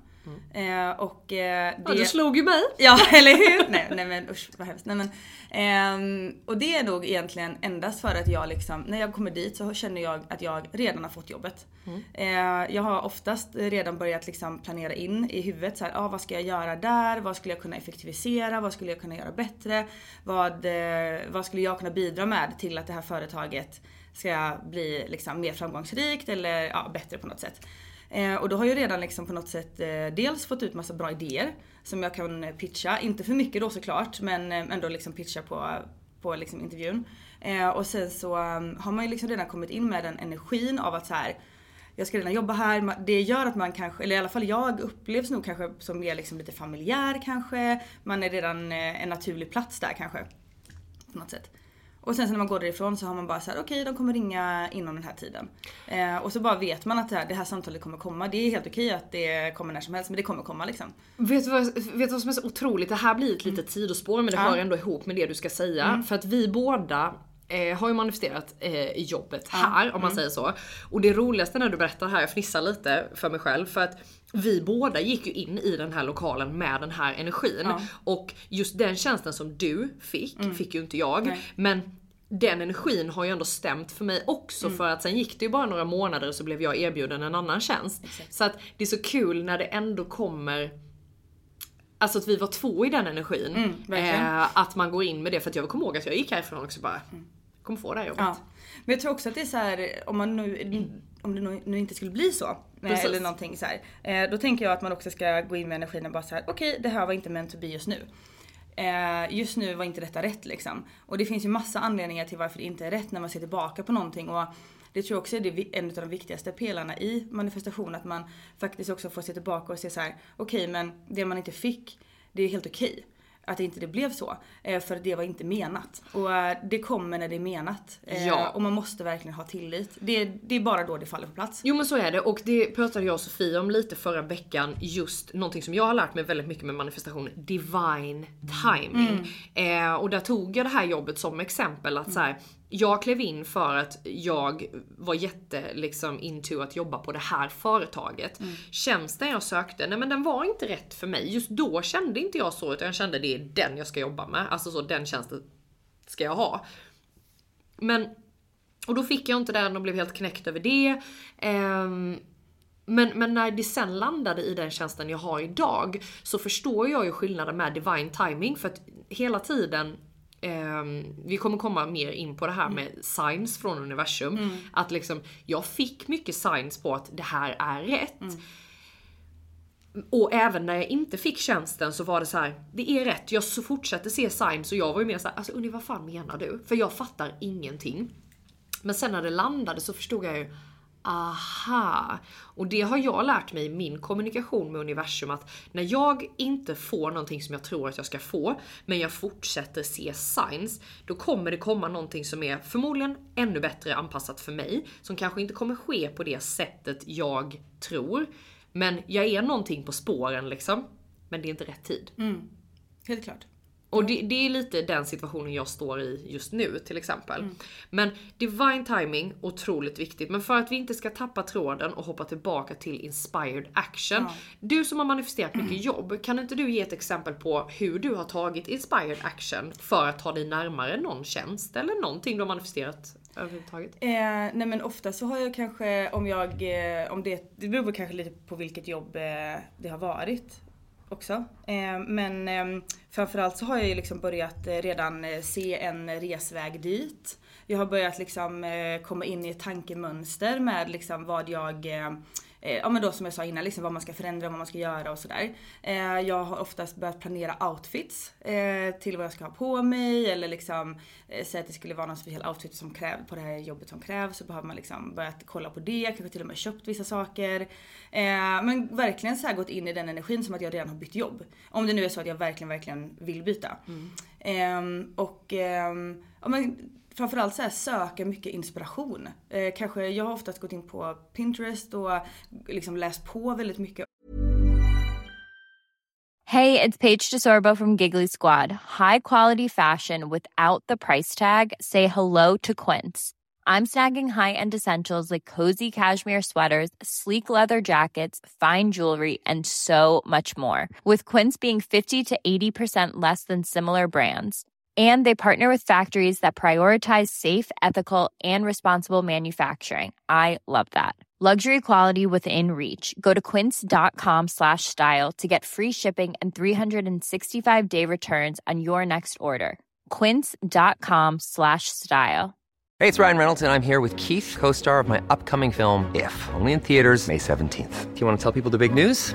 Eh, och eh, det... Ja, du slog ju mig. Ja, (laughs) eller hur? nej, nej men usch vad hemskt. Nej, men, ehm, och det är nog egentligen endast för att jag liksom, när jag kommer dit så känner jag att jag redan har fått jobbet. Eh, jag har oftast redan börjat liksom planera in i huvudet så här, ah, vad ska jag göra där? Vad skulle jag kunna effektivisera? Vad skulle jag kunna göra bättre? Vad, eh, vad skulle jag kunna bidra med till att det här företaget ska bli liksom mer framgångsrikt eller ja, bättre på något sätt. Eh, och då har jag redan liksom på något sätt eh, dels fått ut massa bra idéer som jag kan eh, pitcha. Inte för mycket då såklart men eh, ändå liksom pitcha på, på liksom intervjun. Eh, och sen så um, har man ju liksom redan kommit in med den energin av att så här jag ska redan jobba här. Det gör att man kanske, eller i alla fall jag upplevs nog kanske som mer liksom lite familjär kanske. Man är redan eh, en naturlig plats där kanske. På något sätt. Och sen så när man går därifrån så har man bara så här: okej de kommer ringa inom den här tiden. Eh, och så bara vet man att det här, det här samtalet kommer komma. Det är helt okej att det kommer när som helst men det kommer komma liksom. Vet du, vad, vet du vad som är så otroligt? Det här blir ett litet sidospår men det Mm. Ja. Mm. hör ändå ihop med det du ska säga. För att vi båda eh, har ju manifesterat eh, jobbet här om man Mm. säger så. Och det roligaste när du berättar här, jag fnissar lite för mig själv för att vi båda gick ju in i den här lokalen med den här energin. Ja. Mm. Och just den tjänsten som du fick, fick ju inte jag. Nej. Men den energin har ju ändå stämt för mig också Mm. för att sen gick det ju bara några månader och så blev jag erbjuden en annan tjänst. Så att det är så kul när det ändå kommer Alltså att vi var två i den energin. Mm, eh, att man går in med det. För att jag kommer ihåg att jag gick härifrån också bara kommer få det här jobbet. Ja. Men jag tror också att det är så här, om man nu, om det nu, nu inte skulle bli så. eh, Precis. Eller någonting så här. Eh, då tänker jag att man också ska gå in med energin och bara så här: okej det här var inte meant to be just nu. Eh, just nu var inte detta rätt liksom. Och det finns ju massa anledningar till varför det inte är rätt när man ser tillbaka på någonting. Och det tror jag också är en av de viktigaste pelarna i manifestation. Att man faktiskt också får se tillbaka och se så här: okej men det man inte fick, det är helt okej. Att inte det blev så. Eh, för det var inte menat. Och eh, det kommer när det är menat. Eh, Ja. Och man måste verkligen ha tillit. Det, det är bara då det faller på plats. Jo men så är det och det pratade jag och Sofie om lite förra veckan. Just någonting som jag har lärt mig väldigt mycket med manifestation. Divine timing. Eh, och där tog jag det här jobbet som exempel att så här, jag klev in för att jag var jätte liksom into att jobba på det här företaget. Tjänsten jag sökte, nej men den var inte rätt för mig. Just då kände inte jag så utan jag kände det är den jag ska jobba med. Alltså så den tjänsten ska jag ha. Men och då fick jag inte den och blev helt knäckt över det. Ehm, men, men när det sen landade i den tjänsten jag har idag så förstår jag ju skillnaden med divine timing för att hela tiden vi kommer komma mer in på det här med signs från universum. Att liksom, jag fick mycket signs på att det här är rätt. Och även när jag inte fick tjänsten så var det så här, det är rätt, jag så fortsatte se signs och jag var ju mer såhär, alltså Unni vad fan menar du? För jag fattar ingenting. Men sen när det landade så förstod jag ju, aha. Och det har jag lärt mig i min kommunikation med universum att när jag inte får någonting som jag tror att jag ska få, men jag fortsätter se signs, då kommer det komma någonting som är förmodligen ännu bättre anpassat för mig, som kanske inte kommer ske på det sättet jag tror. Men jag är någonting på spåren liksom. Men det är inte rätt tid. Mm. Helt klart. Och det, det är lite den situationen jag står i just nu till exempel. Men divine timing, otroligt viktigt. Men för att vi inte ska tappa tråden och hoppa tillbaka till inspired action. Du som har manifesterat mycket (clears throat) jobb, kan inte du ge ett exempel på hur du har tagit inspired action för att ta dig närmare någon tjänst eller någonting du har manifesterat överhuvudtaget? Eh, nej men ofta så har jag kanske, om jag, eh, om det, det beror kanske lite på vilket jobb eh, det har varit också. Eh, men ehm, framförallt så har jag ju liksom börjat eh, redan eh, se en resväg dit. Jag har börjat liksom komma in i ett tankemönster med liksom vad jag eh, ja men då som jag sa innan, liksom vad man ska förändra, vad man ska göra och sådär. Eh, jag har oftast börjat planera outfits eh, till vad jag ska ha på mig eller liksom eh, säga att det skulle vara någon speciell outfit som krävs på det här jobbet som krävs så behöver man liksom börjat kolla på det, kanske till och med köpt vissa saker. Men verkligen så här gått in i den energin som att jag redan har bytt jobb. Om det nu är så att jag verkligen, verkligen vill byta. Ehm, och ehm, ja, men framförallt så här, söka mycket inspiration. Eh, kanske, jag har oftast gått in på Pinterest och liksom läst på väldigt mycket Hey, it's Paige DeSorbo from Giggly Squad. High quality fashion without the price tag. Say hello to Quince. I'm snagging high-end essentials like cozy cashmere sweaters, sleek leather jackets, fine jewelry, and so much more. With Quince being 50 to 80% less than similar brands. And they partner with factories that prioritize safe, ethical, and responsible manufacturing. I love that. Luxury quality within reach. Go to quince.com slash style to get free shipping and 365 day returns on your next order. Quince.com slash style. Hey, it's Ryan Reynolds, and I'm here with Keith, co star of my upcoming film, If, only in theaters, May 17th. Do you want to tell people the big news?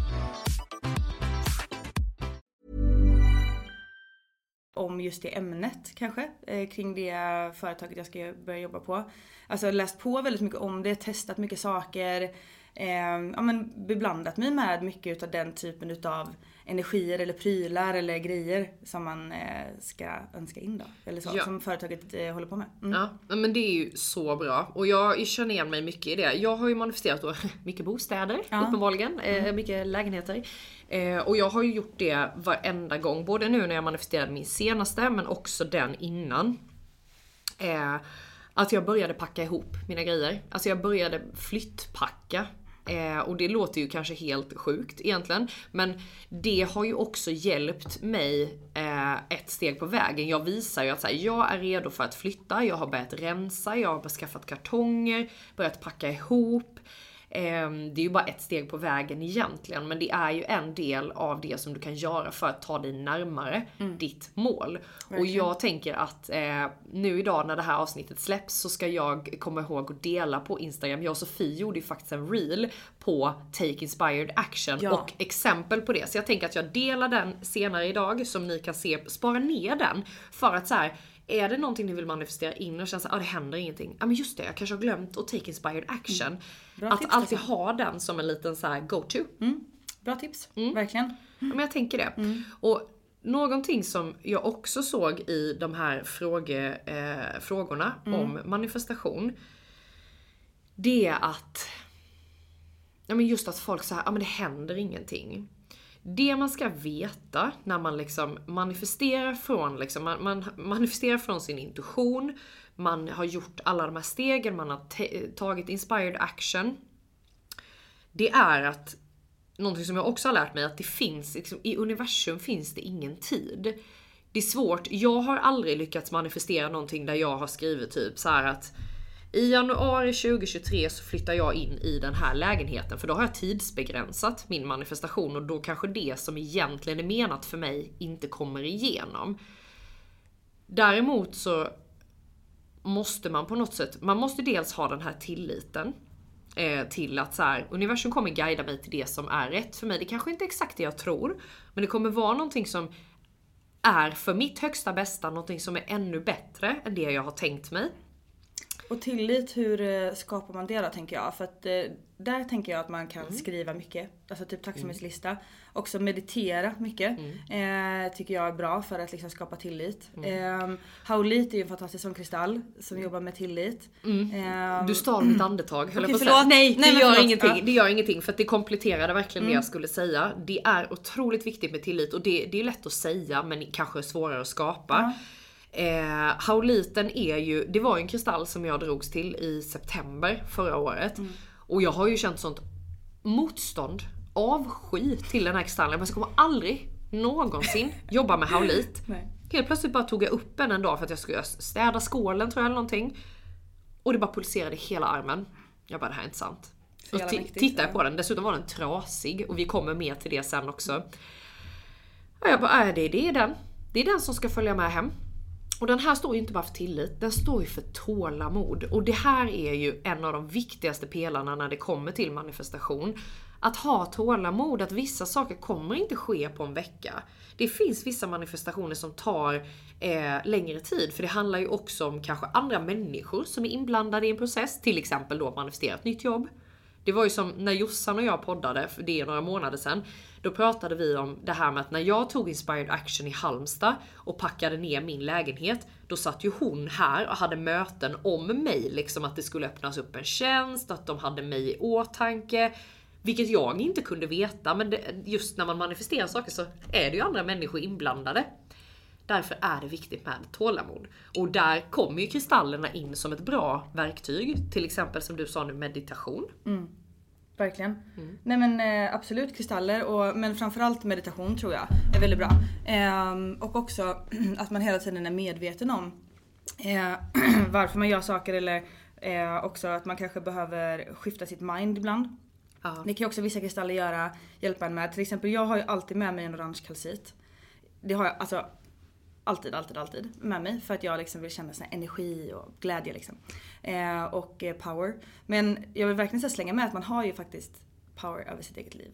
Om just det ämnet kanske, eh, kring det företaget jag ska börja jobba på. Alltså läst på väldigt mycket om det, testat mycket saker. Eh, ja, men beblandat mig med mycket utav den typen utav energier eller prylar eller grejer som man eh, ska önska in då. Eller så, Ja. som företaget eh, håller på med. Mm. Ja, men det är ju så bra. Och jag känner igen mig mycket i det. Jag har ju manifesterat då (laughs) mycket bostäder, Ja. uppenbarligen. Eh, mycket lägenheter. Och jag har ju gjort det varenda gång. Både nu när jag manifesterade min senaste, men också den innan. Att jag började packa ihop mina grejer. Alltså jag började flyttpacka. Eh, och det låter ju kanske helt sjukt egentligen. Men det har ju också hjälpt mig eh, ett steg på vägen. Jag visar ju att så här, jag är redo för att flytta, jag har börjat rensa, jag har skaffat kartonger, börjat packa ihop. Ehm, Det är ju bara ett steg på vägen egentligen, men det är ju en del av det som du kan göra för att ta dig närmare ditt mål. Och jag tänker att eh, nu idag när det här avsnittet släpps så ska jag komma ihåg att dela på Instagram. Jag och Sofie gjorde ju faktiskt en reel på Take Inspired Action Ja. och exempel på det. Så jag tänker att jag delar den senare idag som ni kan se, spara ner den för att så här. Är det någonting ni vill manifestera in och känna att ah, det händer ingenting? Ja men just det, jag kanske har glömt att take inspired action. Bra att tips, alltid ha den som en liten så här go-to. Bra tips, Mm. verkligen. Ja, men jag tänker det. Och någonting som jag också såg i de här fråge, eh, frågorna om manifestation. Det är att, ja men just att folk säger, ja men det händer ingenting. Det man ska veta när man liksom manifesterar från, liksom, man, man manifesterar från sin intuition, man har gjort alla de här stegen, man har tagit inspired action. Det är att någonting som jag också har lärt mig att det finns, liksom, i universum finns det ingen tid. Det är svårt, jag har aldrig lyckats manifestera någonting där jag har skrivit typ så här att i januari 2023 så flyttar jag in i den här lägenheten för då har jag tidsbegränsat min manifestation och då kanske det som egentligen är menat för mig inte kommer igenom. Däremot så måste man på något sätt, man måste dels ha den här tilliten eh, till att så här, universum kommer guida mig till det som är rätt för mig. Det kanske inte är exakt det jag tror, men det kommer vara någonting som är för mitt högsta bästa, någonting som är ännu bättre än det jag har tänkt mig. Och tillit, hur eh, skapar man det då tänker jag? För att eh, där tänker jag att man kan skriva mycket. Alltså typ tacksamhetslista. Också meditera mycket. Eh, tycker jag är bra för att liksom skapa tillit. Eh, Haulit är ju en fantastisk sån kristall som jobbar med tillit. Eh, Du stal mitt andetag höll Okej, jag på förlåt. Nej, Nej, det men gör förlåt. ingenting. Ja. Mm. Det gör ingenting för att det kompletterade verkligen det jag skulle säga. Det är otroligt viktigt med tillit och det, det är lätt att säga men kanske svårare att skapa. Eh, hauliten är ju, det var ju en kristall som jag drogs till i september förra året. Mm. Och jag har ju känt sånt motstånd, avsky till den här kristallen. Men jag kommer aldrig någonsin (laughs) jobba med haulit. Nej. Helt plötsligt bara tog jag upp en en dag för att jag skulle städa skålen tror jag eller någonting. Och det bara pulserade hela armen. Jag bara det här är inte sant. Och tittade ja. på den, dessutom var den trasig och vi kommer mer till det sen också. Och jag bara, äh, det, det är den. Det är den som ska följa med hem. Och den här står ju inte bara för tillit, den står ju för tålamod. Och det här är ju en av de viktigaste pelarna när det kommer till manifestation. Att ha tålamod, att vissa saker kommer inte ske på en vecka. Det finns vissa manifestationer som tar eh, längre tid, för det handlar ju också om kanske andra människor som är inblandade i en process. Till exempel då att manifestera ett nytt jobb. Det var ju som när Jossan och jag poddade, för det är några månader sedan. Då pratade vi om det här med att när jag tog Inspired Action i Halmstad och packade ner min lägenhet, då satt ju hon här och hade möten om mig, liksom att det skulle öppnas upp en tjänst, att de hade mig i åtanke. Vilket jag inte kunde veta, men det, just när man manifesterar saker så är det ju andra människor inblandade. Därför är det viktigt med tålamod. Och där kommer ju kristallerna in som ett bra verktyg. Till exempel som du sa nu, meditation. Mm. Verkligen. Nej men eh, absolut kristaller och, men framförallt meditation tror jag är väldigt bra. Ehm, och också (clears throat) att man hela tiden är medveten om eh, (clears throat) varför man gör saker eller eh, också att man kanske behöver skifta sitt mind ibland. Ja. Det kan ju också vissa kristaller göra, hjälpa en med. Till exempel jag har ju alltid med mig en orange kalcit. Det har jag alltså alltid, alltid, alltid med mig för att jag liksom vill känna sån energi och glädje liksom. Eh, och eh, power. Men jag vill verkligen så slänga med att man har ju faktiskt power över sitt eget liv.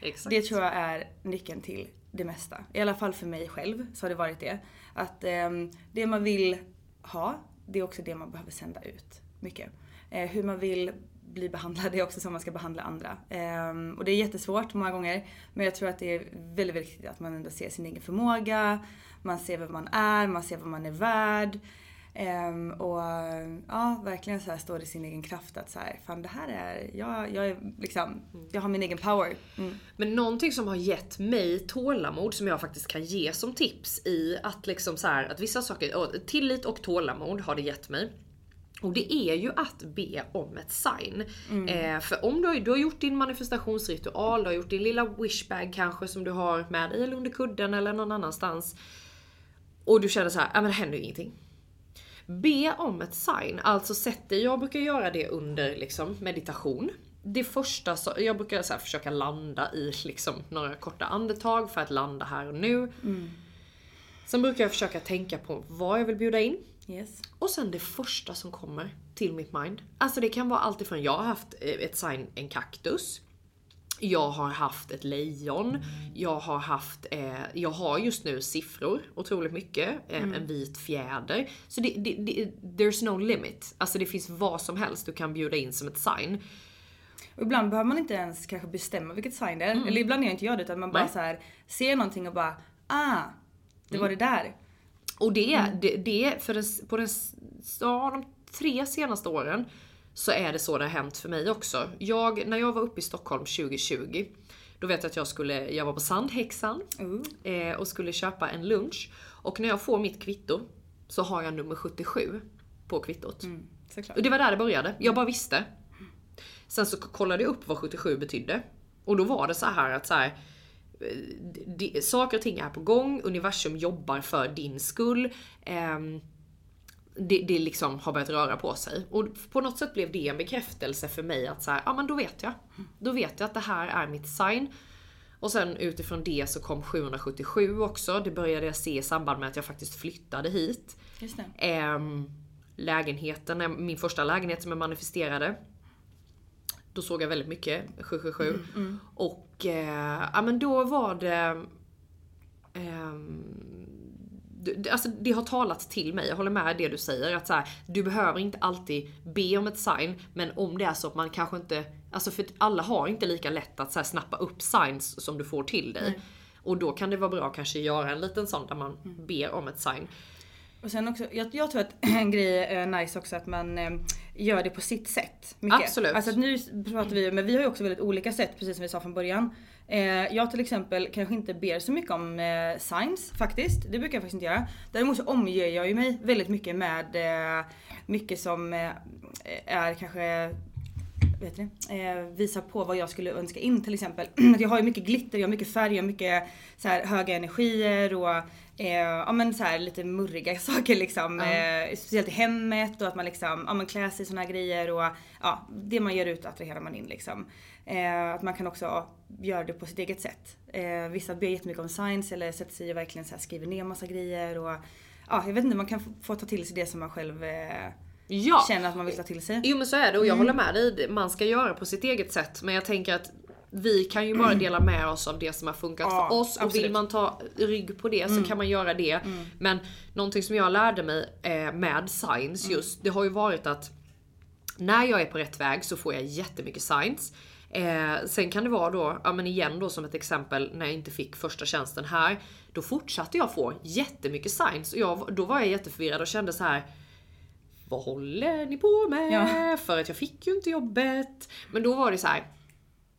Exakt. Det tror jag är nyckeln till det mesta. I alla fall för mig själv så har det varit det. Att ehm, det man vill ha, det är också det man behöver sända ut. Mycket. Eh, hur man vill bli behandlad (laughs) är också som man ska behandla andra. Ehm, och det är jättesvårt många gånger. Men jag tror att det är väldigt, väldigt viktigt att man ändå ser sin egen förmåga. Man ser vem man är, man ser vad man är värd. Ehm, och ja, verkligen så står i sin egen kraft att så här, fan det här är, jag, jag är liksom, jag har min egen power. Mm. Men någonting som har gett mig tålamod som jag faktiskt kan ge som tips i att liksom så här, att vissa saker, tillit och tålamod har det gett mig. Och det är ju att be om ett sign. Eh, för om du har, du har gjort din manifestationsritual, du har gjort din lilla wishbag kanske som du har med dig eller under kudden eller någon annanstans. Och du känner så här, ja men det händer ju ingenting. Be om ett sign, alltså sätt dig, jag brukar göra det under liksom meditation. Det första, så, jag brukar så här försöka landa i liksom några korta andetag för att landa här och nu. Sen brukar jag försöka tänka på vad jag vill bjuda in. Yes. Och sen det första som kommer till mitt mind. Alltså det kan vara allt ifrån, jag har haft eh, ett sign, en kaktus. Jag har haft ett lejon. Jag har haft, eh, jag har just nu siffror otroligt mycket. Eh, En vit fjäder. Så det, det, det, there's no limit. Alltså det finns vad som helst du kan bjuda in som ett sign. Och ibland behöver man inte ens kanske bestämma vilket sign det är. Eller ibland gör inte jag det utan man bara Nej. så här ser någonting och bara ah, det var det där. Och det, det, det för den, på den, ja, de tre senaste åren så är det så det har hänt för mig också. Jag, när jag var uppe i Stockholm 2020, då vet jag att jag skulle, jag var på Sandhäxan eh, och skulle köpa en lunch. Och när jag får mitt kvitto så har jag nummer 77 på kvittot. Såklart. Och det var där det började. Jag bara visste. Sen så kollade jag upp vad 77 betydde. Och då var det så här att så här, eh, det, saker och ting är på gång, universum jobbar för din skull. Ehm, det, det liksom har börjat röra på sig. Och på något sätt blev det en bekräftelse för mig att så här, ja men då vet jag. Då vet jag att det här är mitt sign. Och sen utifrån det så kom 777 också. Det började jag se i samband med att jag faktiskt flyttade hit. Just. Ehm, lägenheten, min första lägenhet som jag manifesterade. Då såg jag väldigt mycket 777. Och eh, ja men då var det... ehm, Alltså det har talat till mig, jag håller med det du säger. Att så här, du behöver inte alltid be om ett sign, men om det är så att man kanske inte... Alltså för alla har inte lika lätt att så här, snappa upp signs som du får till dig. Och då kan det vara bra att kanske göra en liten sån där man ber om ett sign. Och sen också, jag, jag tror att (clears throat) en grej är nice också att man eh, gör det på sitt sätt. Mycket. Absolut. Alltså nu pratar vi, men vi har ju också väldigt olika sätt precis som vi sa från början. Eh, jag till exempel kanske inte ber så mycket om eh, signs faktiskt. Det brukar jag faktiskt inte göra. Däremot så omger jag ju mig väldigt mycket med eh, mycket som eh, är kanske vet ni, eh, visar på vad jag skulle önska in till exempel. (clears throat) Att jag har ju mycket glitter, jag har mycket färg, jag har mycket så här, höga energier och eh, ja, men så här, lite murriga (laughs) saker liksom. Eh, speciellt i hemmet och att man liksom, ja, klär sig i såna här grejer och ja, det man gör ut attraherar man in liksom. Eh, att man kan också göra det på sitt eget sätt. Eh, vissa ber jättemycket om signs eller sätter sig och verkligen så här, skriver ner massa grejer och ja, jag vet inte, man kan få, få ta till sig det som man själv eh, Ja! känner att man vill ta till sig. Jo men så är det och jag håller med dig. Man ska göra på sitt eget sätt. Men jag tänker att vi kan ju bara (clears throat) dela med oss av det som har funkat Ja, för oss. Och absolut. vill man ta rygg på det så kan man göra det. Men någonting som jag lärde mig eh, med signs just, det har ju varit att när jag är på rätt väg så får jag jättemycket signs. Eh, sen kan det vara då, ja men igen då som ett exempel när jag inte fick första tjänsten här. Då fortsatte jag få jättemycket signs och jag, då var jag jätteförvirrad och kände så här. Vad håller ni på med? Ja. För att jag fick ju inte jobbet. Men då var det så här.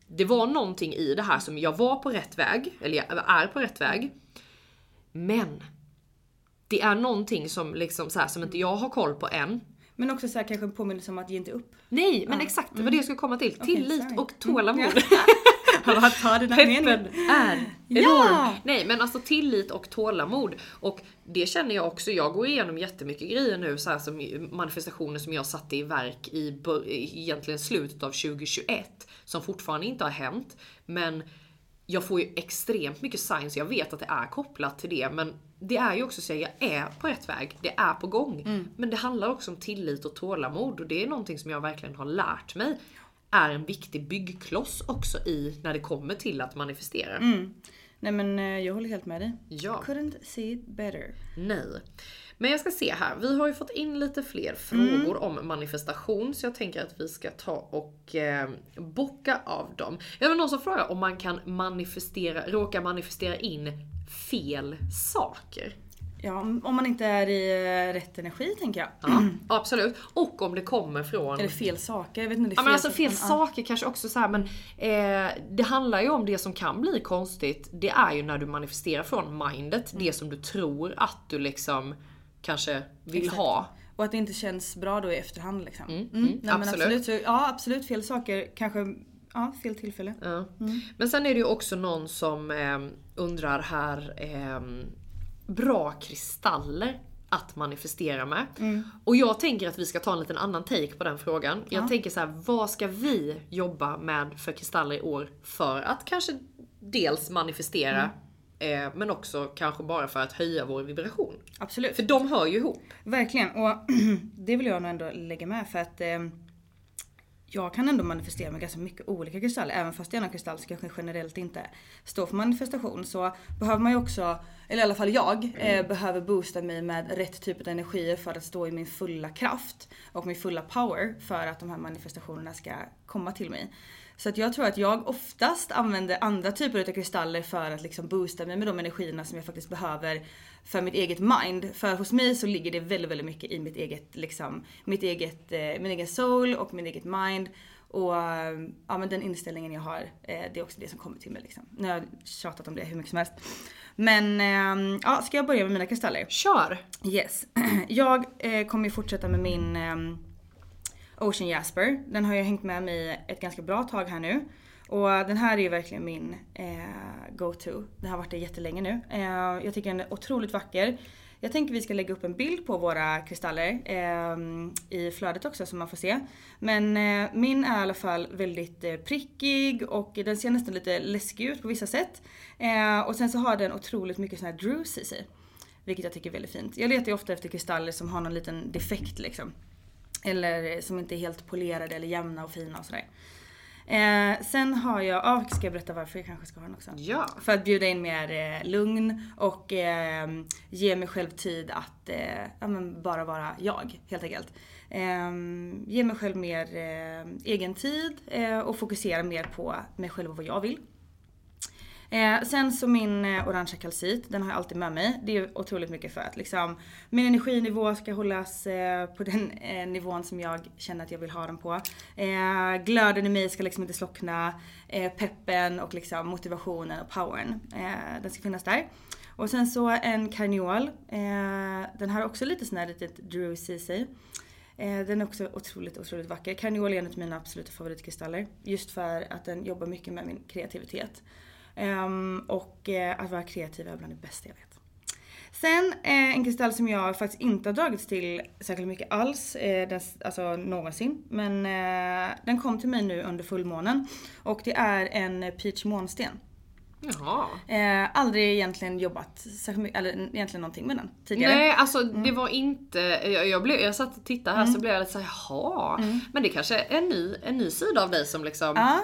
Det var någonting i det här som jag var på rätt väg, eller jag är på rätt väg. Men det är någonting som liksom så här, som inte jag har koll på än. Men också så här, kanske en påminnelse om att ge inte upp. Nej, men exakt det var det jag skulle komma till. Okej, Tillit sorry. och tålamod. Mm, Vad tar är enorm. Ja! Nej men alltså tillit och tålamod. Och det känner jag också, jag går igenom jättemycket grejer nu så här som manifestationer som jag satte i verk i egentligen slutet av 2021. Som fortfarande inte har hänt. Men jag får ju extremt mycket signs, jag vet att det är kopplat till det men det är ju också så att jag är på rätt väg, det är på gång. Men det handlar också om tillit och tålamod och det är någonting som jag verkligen har lärt mig är en viktig byggkloss också i när det kommer till att manifestera. Nej men eh, jag håller helt med dig. Ja. Couldn't see it better. Nej. Men jag ska se här, vi har ju fått in lite fler frågor om manifestation så jag tänker att vi ska ta och eh, bocka av dem. Jag har någon som frågar om man kan manifestera, råka manifestera in fel saker. Ja, om man inte är i eh, rätt energi tänker jag. Ja, (clears throat) absolut. Och om det kommer från... Eller fel saker. Jag vet inte om det är Ja men alltså fel saker kanske också så här, men eh, det handlar ju om det som kan bli konstigt. Det är ju när du manifesterar från mindet, det som du tror att du liksom kanske vill Exakt. ha. Och att det inte känns bra då i efterhand liksom. Mm, mm, Nej, men absolut. absolut. Så, ja absolut fel saker. Kanske ja, fel tillfälle. Ja. Men sen är det ju också någon som eh, undrar här, eh, bra kristaller att manifestera med. Och jag tänker att vi ska ta en liten annan take på den frågan. Jag tänker så här, vad ska vi jobba med för kristaller i år för att kanske dels manifestera eh, men också kanske bara för att höja vår vibration. Absolut. För de hör ju ihop. Verkligen. Och (clears throat) det vill jag nog ändå lägga med för att eh, jag kan ändå manifestera med ganska mycket olika kristaller. Även fast jag är en kristall som kanske generellt inte står för manifestation så behöver man ju också, eller i alla fall jag, eh, behöver boosta mig med rätt typ av energier för att stå i min fulla kraft och min fulla power för att de här manifestationerna ska komma till mig. Så att jag tror att jag oftast använder andra typer av kristaller för att liksom boosta mig med de energierna som jag faktiskt behöver för mitt eget mind. För hos mig så ligger det väldigt, väldigt mycket i mitt eget, liksom, mitt eget, eh, min egen soul och min eget mind. Och eh, ja, men den inställningen jag har, eh, det är också det som kommer till mig. Liksom. Nu har jag tjatat om det hur mycket som helst. Men eh, ja, ska jag börja med mina kristaller? Kör! Yes. (clears throat) Jag eh, kommer ju fortsätta med min ehm, Ocean Jasper. Den har jag hängt med mig ett ganska bra tag här nu. Och den här är ju verkligen min eh, go-to. Den har varit det jättelänge nu. Eh, jag tycker den är otroligt vacker. Jag tänker vi ska lägga upp en bild på våra kristaller eh, i flödet också så man får se. Men eh, min är i alla fall väldigt eh, prickig och den ser nästan lite läskig ut på vissa sätt. Eh, och sen så har den otroligt mycket sån här druce i sig. Vilket jag tycker är väldigt fint. Jag letar ju ofta efter kristaller som har någon liten defekt liksom. Eller som inte är helt polerade eller jämna och fina och sådär. Eh, sen har jag, ja ska jag berätta varför jag kanske ska ha den också? Ja. För att bjuda in mer eh, lugn och eh, ge mig själv tid att eh, ja, bara vara jag helt enkelt. Eh, ge mig själv mer eh, egen tid eh, och fokusera mer på mig själv och vad jag vill. Eh, sen så min eh, orangea kalcit, den har jag alltid med mig. Det är otroligt mycket för att liksom, min energinivå ska hållas eh, på den eh, nivån som jag känner att jag vill ha den på. Eh, glöden i mig ska liksom inte slockna. Eh, peppen och liksom motivationen och powern. Eh, den ska finnas där. Och sen så en karneol. Eh, den har också lite sån här litet druce i sig. Eh, den är också otroligt, otroligt vacker. Karneol är en av mina absoluta favoritkristaller. Just för att den jobbar mycket med min kreativitet. Ehm, och eh, att vara kreativ är bland det bästa jag vet. Sen eh, en kristall som jag faktiskt inte har dragits till särskilt mycket alls, eh, den, alltså någonsin. Men eh, den kom till mig nu under fullmånen. Och det är en peach månsten. Jaha. Eh, aldrig egentligen jobbat särskilt mycket, eller egentligen någonting med den tidigare. Nej alltså Mm. det var inte, jag, jag, blev, jag satt och tittade här så blev jag lite såhär, jaha. Men det kanske är en ny, en ny sida av dig som liksom Ja,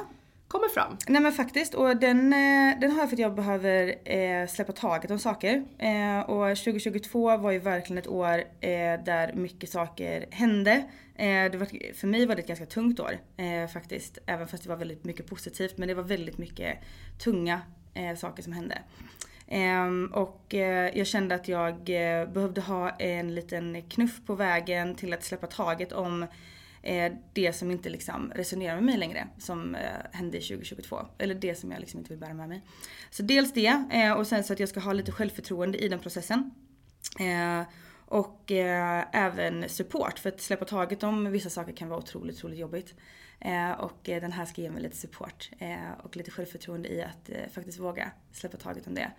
kommer fram. Nej men faktiskt och den, eh, den har jag för att jag behöver eh, släppa taget om saker. Eh, och 2022 var ju verkligen ett år eh, där mycket saker hände. Eh, det var, för mig var det ett ganska tungt år eh, faktiskt. Även fast det var väldigt mycket positivt. Men det var väldigt mycket tunga eh, saker som hände. Ehm, och eh, jag kände att jag behövde ha en liten knuff på vägen till att släppa taget om Eh, det som inte liksom resonerar med mig längre som eh, hände 2022. Eller det som jag liksom inte vill bära med mig. Så dels det eh, och sen så att jag ska ha lite självförtroende i den processen. Och eh, även support för att släppa taget om vissa saker kan vara otroligt, otroligt jobbigt. Eh, och den här ska ge mig lite support och lite självförtroende i att faktiskt våga släppa taget om det.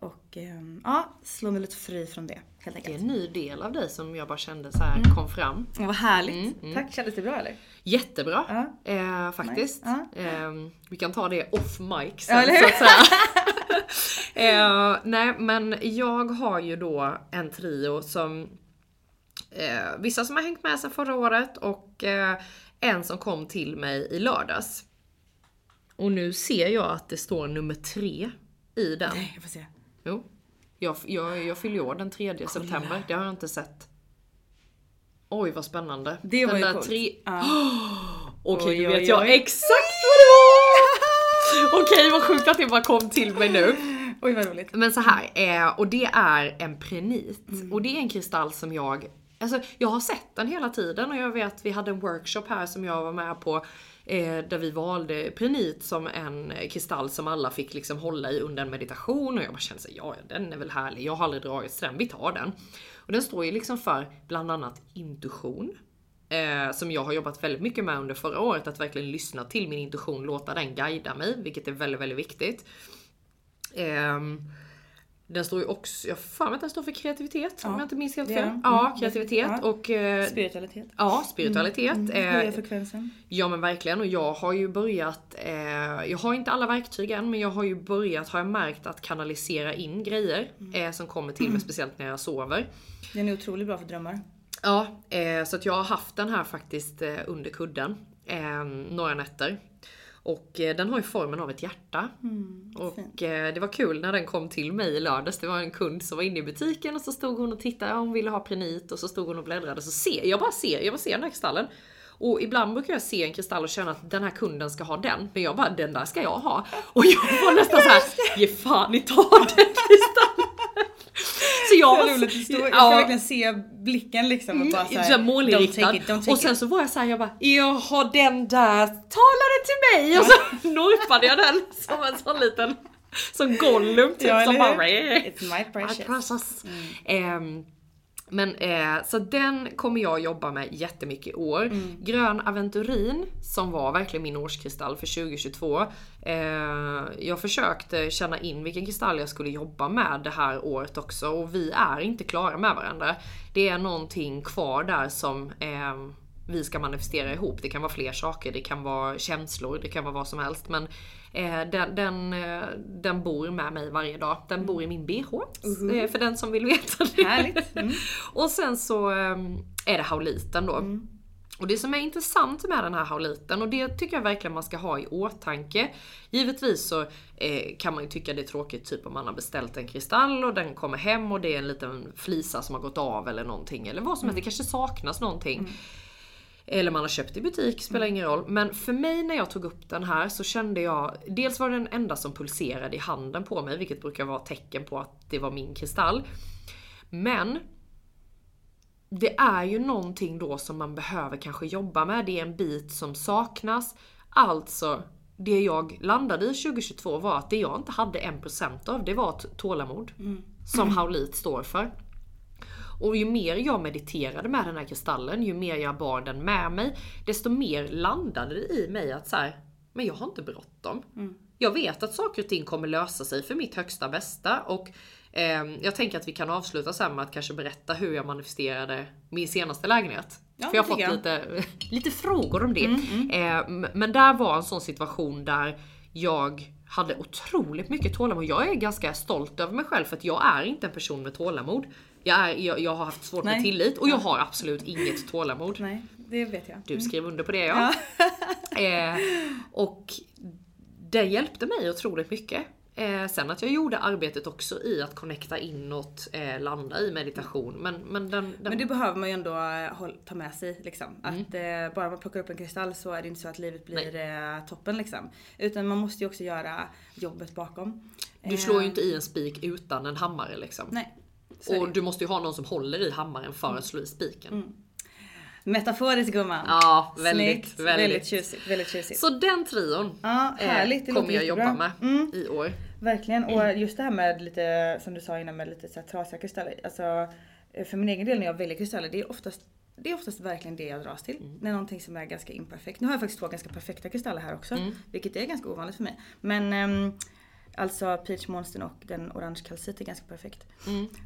Och ehm, ja, slå mig lite fri från det helt enkelt. Det är en ny del av dig som jag bara kände så här mm. kom fram. Ja, vad härligt. Mm, mm. Tack, kändes det bra eller? Jättebra ja. eh, faktiskt. Ja. Eh, vi kan ta det off mic sen ja, så att säga. (laughs) (laughs) eh, nej men jag har ju då en trio som eh, vissa som har hängt med sedan förra året och eh, en som kom till mig i lördags. Och nu ser jag att det står nummer tre i den. Nej, jag får se. Jo. Jag, jag, jag fyller år den 3 Kolla. september. Det har jag inte sett. Oj vad spännande. Det var den ju coolt. Tre... Ah. (gasps) Okej, okay, nu vet jag exakt vad det var! (laughs) Okej, okay, vad sjukt att det bara kom till mig nu. Oj vad roligt. Men så här, eh, och det är en prenit. Mm. Och det är en kristall som jag Alltså jag har sett den hela tiden och jag vet vi hade en workshop här som jag var med på Eh, där vi valde prenit som en eh, kristall som alla fick liksom hålla i under en meditation och jag bara kände såhär, ja den är väl härlig, jag har aldrig dragit den, vi tar den. Och den står ju liksom för bland annat intuition. Eh, som jag har jobbat väldigt mycket med under förra året, att verkligen lyssna till min intuition, låta den guida mig, vilket är väldigt, väldigt viktigt. Eh, den står ju också, jag fan att den står för kreativitet ja, om jag inte minns helt fel. Mm, ja, kreativitet ja. och... Eh, spiritualitet. Ja, spiritualitet. Mm, mm, höja frekvensen. Ja men verkligen och jag har ju börjat, eh, jag har inte alla verktyg än men jag har ju börjat, har jag märkt att kanalisera in grejer mm. eh, som kommer till mig mm. speciellt när jag sover. Den är otroligt bra för drömmar. Ja, eh, så att jag har haft den här faktiskt eh, under kudden eh, några nätter. Och eh, den har ju formen av ett hjärta. Mm, och fint. Eh, det var kul när den kom till mig i lördags. Det var en kund som var inne i butiken och så stod hon och tittade, hon ville ha prenit och så stod hon och bläddrade. Så ser jag bara ser, jag bara ser den här kristallen. Och ibland brukar jag se en kristall och känna att den här kunden ska ha den. Men jag bara, den där ska jag ha. Och jag var nästan såhär, ge fan i ta den (laughs) kristallen. (laughs) Så jag var roligt, står, jag ska verkligen se blicken liksom och bara såhär, så målinriktad. och sen så var jag såhär, jag bara jaha den där, tala den till mig! Och så (laughs) norpade jag den som en sån liten, som Gollum typ ja, som bara It's my precious. Mm. Um, men eh, så den kommer jag jobba med jättemycket i år. Mm. Grön aventurin som var verkligen min årskristall för 2022. Eh, jag försökte känna in vilken kristall jag skulle jobba med det här året också och vi är inte klara med varandra. Det är någonting kvar där som eh, vi ska manifestera ihop. Det kan vara fler saker, det kan vara känslor, det kan vara vad som helst. Men eh, den, den, den bor med mig varje dag. Den bor i min bh. Uh-huh. Eh, för den som vill veta det. Mm. (laughs) och sen så är det hauliten då. Mm. Och det som är intressant med den här hauliten, och det tycker jag verkligen man ska ha i åtanke. Givetvis så eh, kan man ju tycka det är tråkigt typ om man har beställt en kristall och den kommer hem och det är en liten flisa som har gått av eller någonting. Eller vad som helst, mm. det kanske saknas någonting. Mm. Eller man har köpt i butik, spelar ingen roll. Men för mig när jag tog upp den här så kände jag, dels var det den enda som pulserade i handen på mig, vilket brukar vara tecken på att det var min kristall. Men det är ju någonting då som man behöver kanske jobba med. Det är en bit som saknas. Alltså, det jag landade i 2022 var att det jag inte hade 1% av, det var tålamod. Mm. Som Haulit står för. Och ju mer jag mediterade med den här kristallen, ju mer jag bar den med mig, desto mer landade det i mig att så här, men jag har inte bråttom. Mm. Jag vet att saker och ting kommer lösa sig för mitt högsta bästa och jag tänker att vi kan avsluta sen med att kanske berätta hur jag manifesterade min senaste lägenhet. Ja, för jag har fått lite, (laughs) lite frågor om det. Mm, mm. Eh, men där var en sån situation där jag hade otroligt mycket tålamod. Jag är ganska stolt över mig själv för att jag är inte en person med tålamod. Jag, är, jag, jag har haft svårt Nej. med tillit och jag har absolut inget tålamod. Nej, det vet jag. Du skrev under på det ja. ja. (laughs) eh, och det hjälpte mig otroligt mycket. Eh, sen att jag gjorde arbetet också i att connecta inåt, eh, landa i meditation. Men, men, den, den... Men det behöver man ju ändå eh, ta med sig liksom. Mm. Att eh, bara man plockar upp en kristall så är det inte så att livet blir eh, toppen liksom. Utan man måste ju också göra jobbet bakom. Du slår ju inte i en spik utan en hammare liksom. Nej. Och du måste ju ha någon som håller i hammaren för att slå i spiken. Metaforisk gumman. Ja, väldigt, Snyggt. väldigt. väldigt tjusigt. Väldigt tjusigt. Så den trion Ja, härligt. Eh, kommer jag jobba med Mm. i år. Verkligen. Och just det här med lite, som du sa innan med lite så här trasiga kristaller. Alltså eh, för min egen del när jag väljer kristaller, det är oftast det är oftast verkligen det jag dras till. Det är någonting som är ganska imperfekt. Nu har jag faktiskt två ganska perfekta kristaller här också. Vilket är ganska ovanligt för mig. Men ehm, alltså peach monstern och den orange kalcit är ganska perfekt.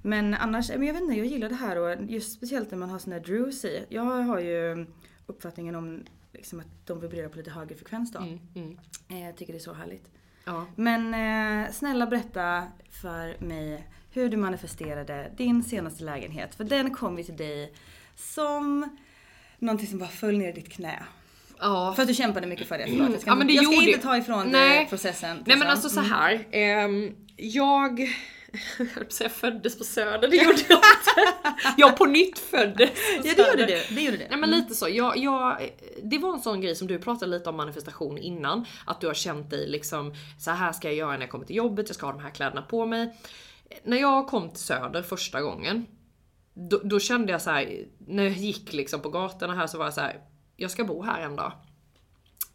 Men annars, men jag vet inte, jag gillar det här och just speciellt när man har såna här drews i. Jag har ju uppfattningen om liksom, att de vibrerar på lite högre frekvens då. Eh, Jag tycker det är så härligt. Ja. Men eh, snälla berätta för mig hur du manifesterade din senaste lägenhet. För den kom ju till dig som någonting som bara föll ner i ditt knä. Ja. För att du kämpade mycket för det såklart. Jag ska, Ja, men det jag ska inte ta ifrån dig processen. Nej men liksom. alltså så här. ehm, jag... Jag säga föddes på söder, det gjorde jag inte. (laughs) Jag på nytt föddes på Ja det gjorde du. Det gjorde du. Nej men lite så. Jag, jag, det var en sån grej som du pratade lite om manifestation innan. Att du har känt dig liksom, så här ska jag göra när jag kommer till jobbet, jag ska ha de här kläderna på mig. När jag kom till Söder första gången, då, då kände jag så här, när jag gick liksom på gatorna här så var jag så här, jag ska bo här en dag.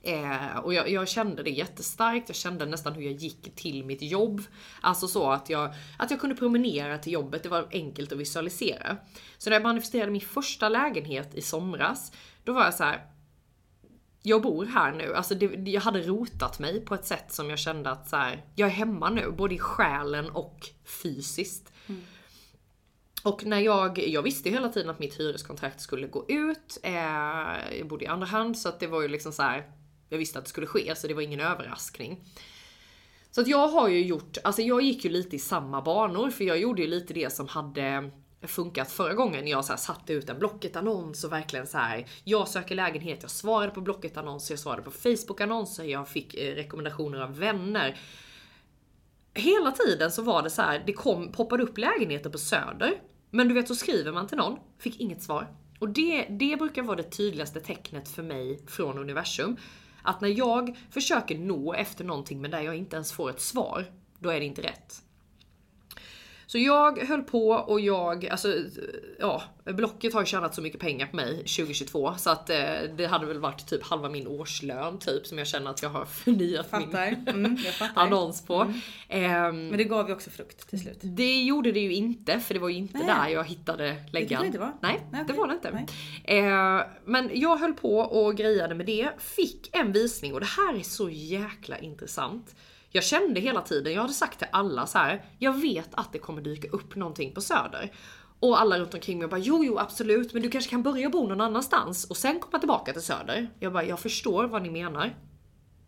Eh, och jag, jag kände det jättestarkt, jag kände nästan hur jag gick till mitt jobb. Alltså så att jag, att jag kunde promenera till jobbet, det var enkelt att visualisera. Så när jag manifesterade min första lägenhet i somras, då var jag så här. Jag bor här nu, alltså det, jag hade rotat mig på ett sätt som jag kände att så här, jag är hemma nu, både i själen och fysiskt. Och när jag, jag visste ju hela tiden att mitt hyreskontrakt skulle gå ut. Eh, jag bodde i andra hand så att det var ju liksom så här. Jag visste att det skulle ske så det var ingen överraskning. Så att jag har ju gjort, alltså jag gick ju lite i samma banor för jag gjorde ju lite det som hade funkat förra gången. Jag så här satte ut en Blocket-annons och verkligen så här. Jag söker lägenhet, jag svarade på Blocket-annonser, jag svarade på Facebook-annonser, jag fick eh, rekommendationer av vänner hela tiden så var det så här, det kom, poppade upp lägenheter på söder. Men du vet så skriver man till någon, fick inget svar. Och det, det brukar vara det tydligaste tecknet för mig från universum. Att när jag försöker nå efter någonting men där jag inte ens får ett svar, då är det inte rätt. Så jag höll på och jag, alltså ja, Blocket har ju tjänat så mycket pengar på mig 2022 så att eh, det hade väl varit typ halva min årslön typ som jag känner att jag har (laughs) förnyat Fattar. min Mm, annons på. Ehm, Men det gav ju också frukt till slut. det gjorde det ju inte, för det var ju inte Nej. där jag hittade läggan. det inte vara? Nej, Nej, det okej. var det inte. Eh, men jag höll på och grejade med det, fick en visning och det här är så jäkla intressant. Jag kände hela tiden, jag hade sagt till alla så här. jag vet att det kommer dyka upp någonting på Söder. Och alla runt omkring mig bara jo, jo absolut, men du kanske kan börja bo någon annanstans och sen komma tillbaka till Söder. Jag bara, jag förstår vad ni menar.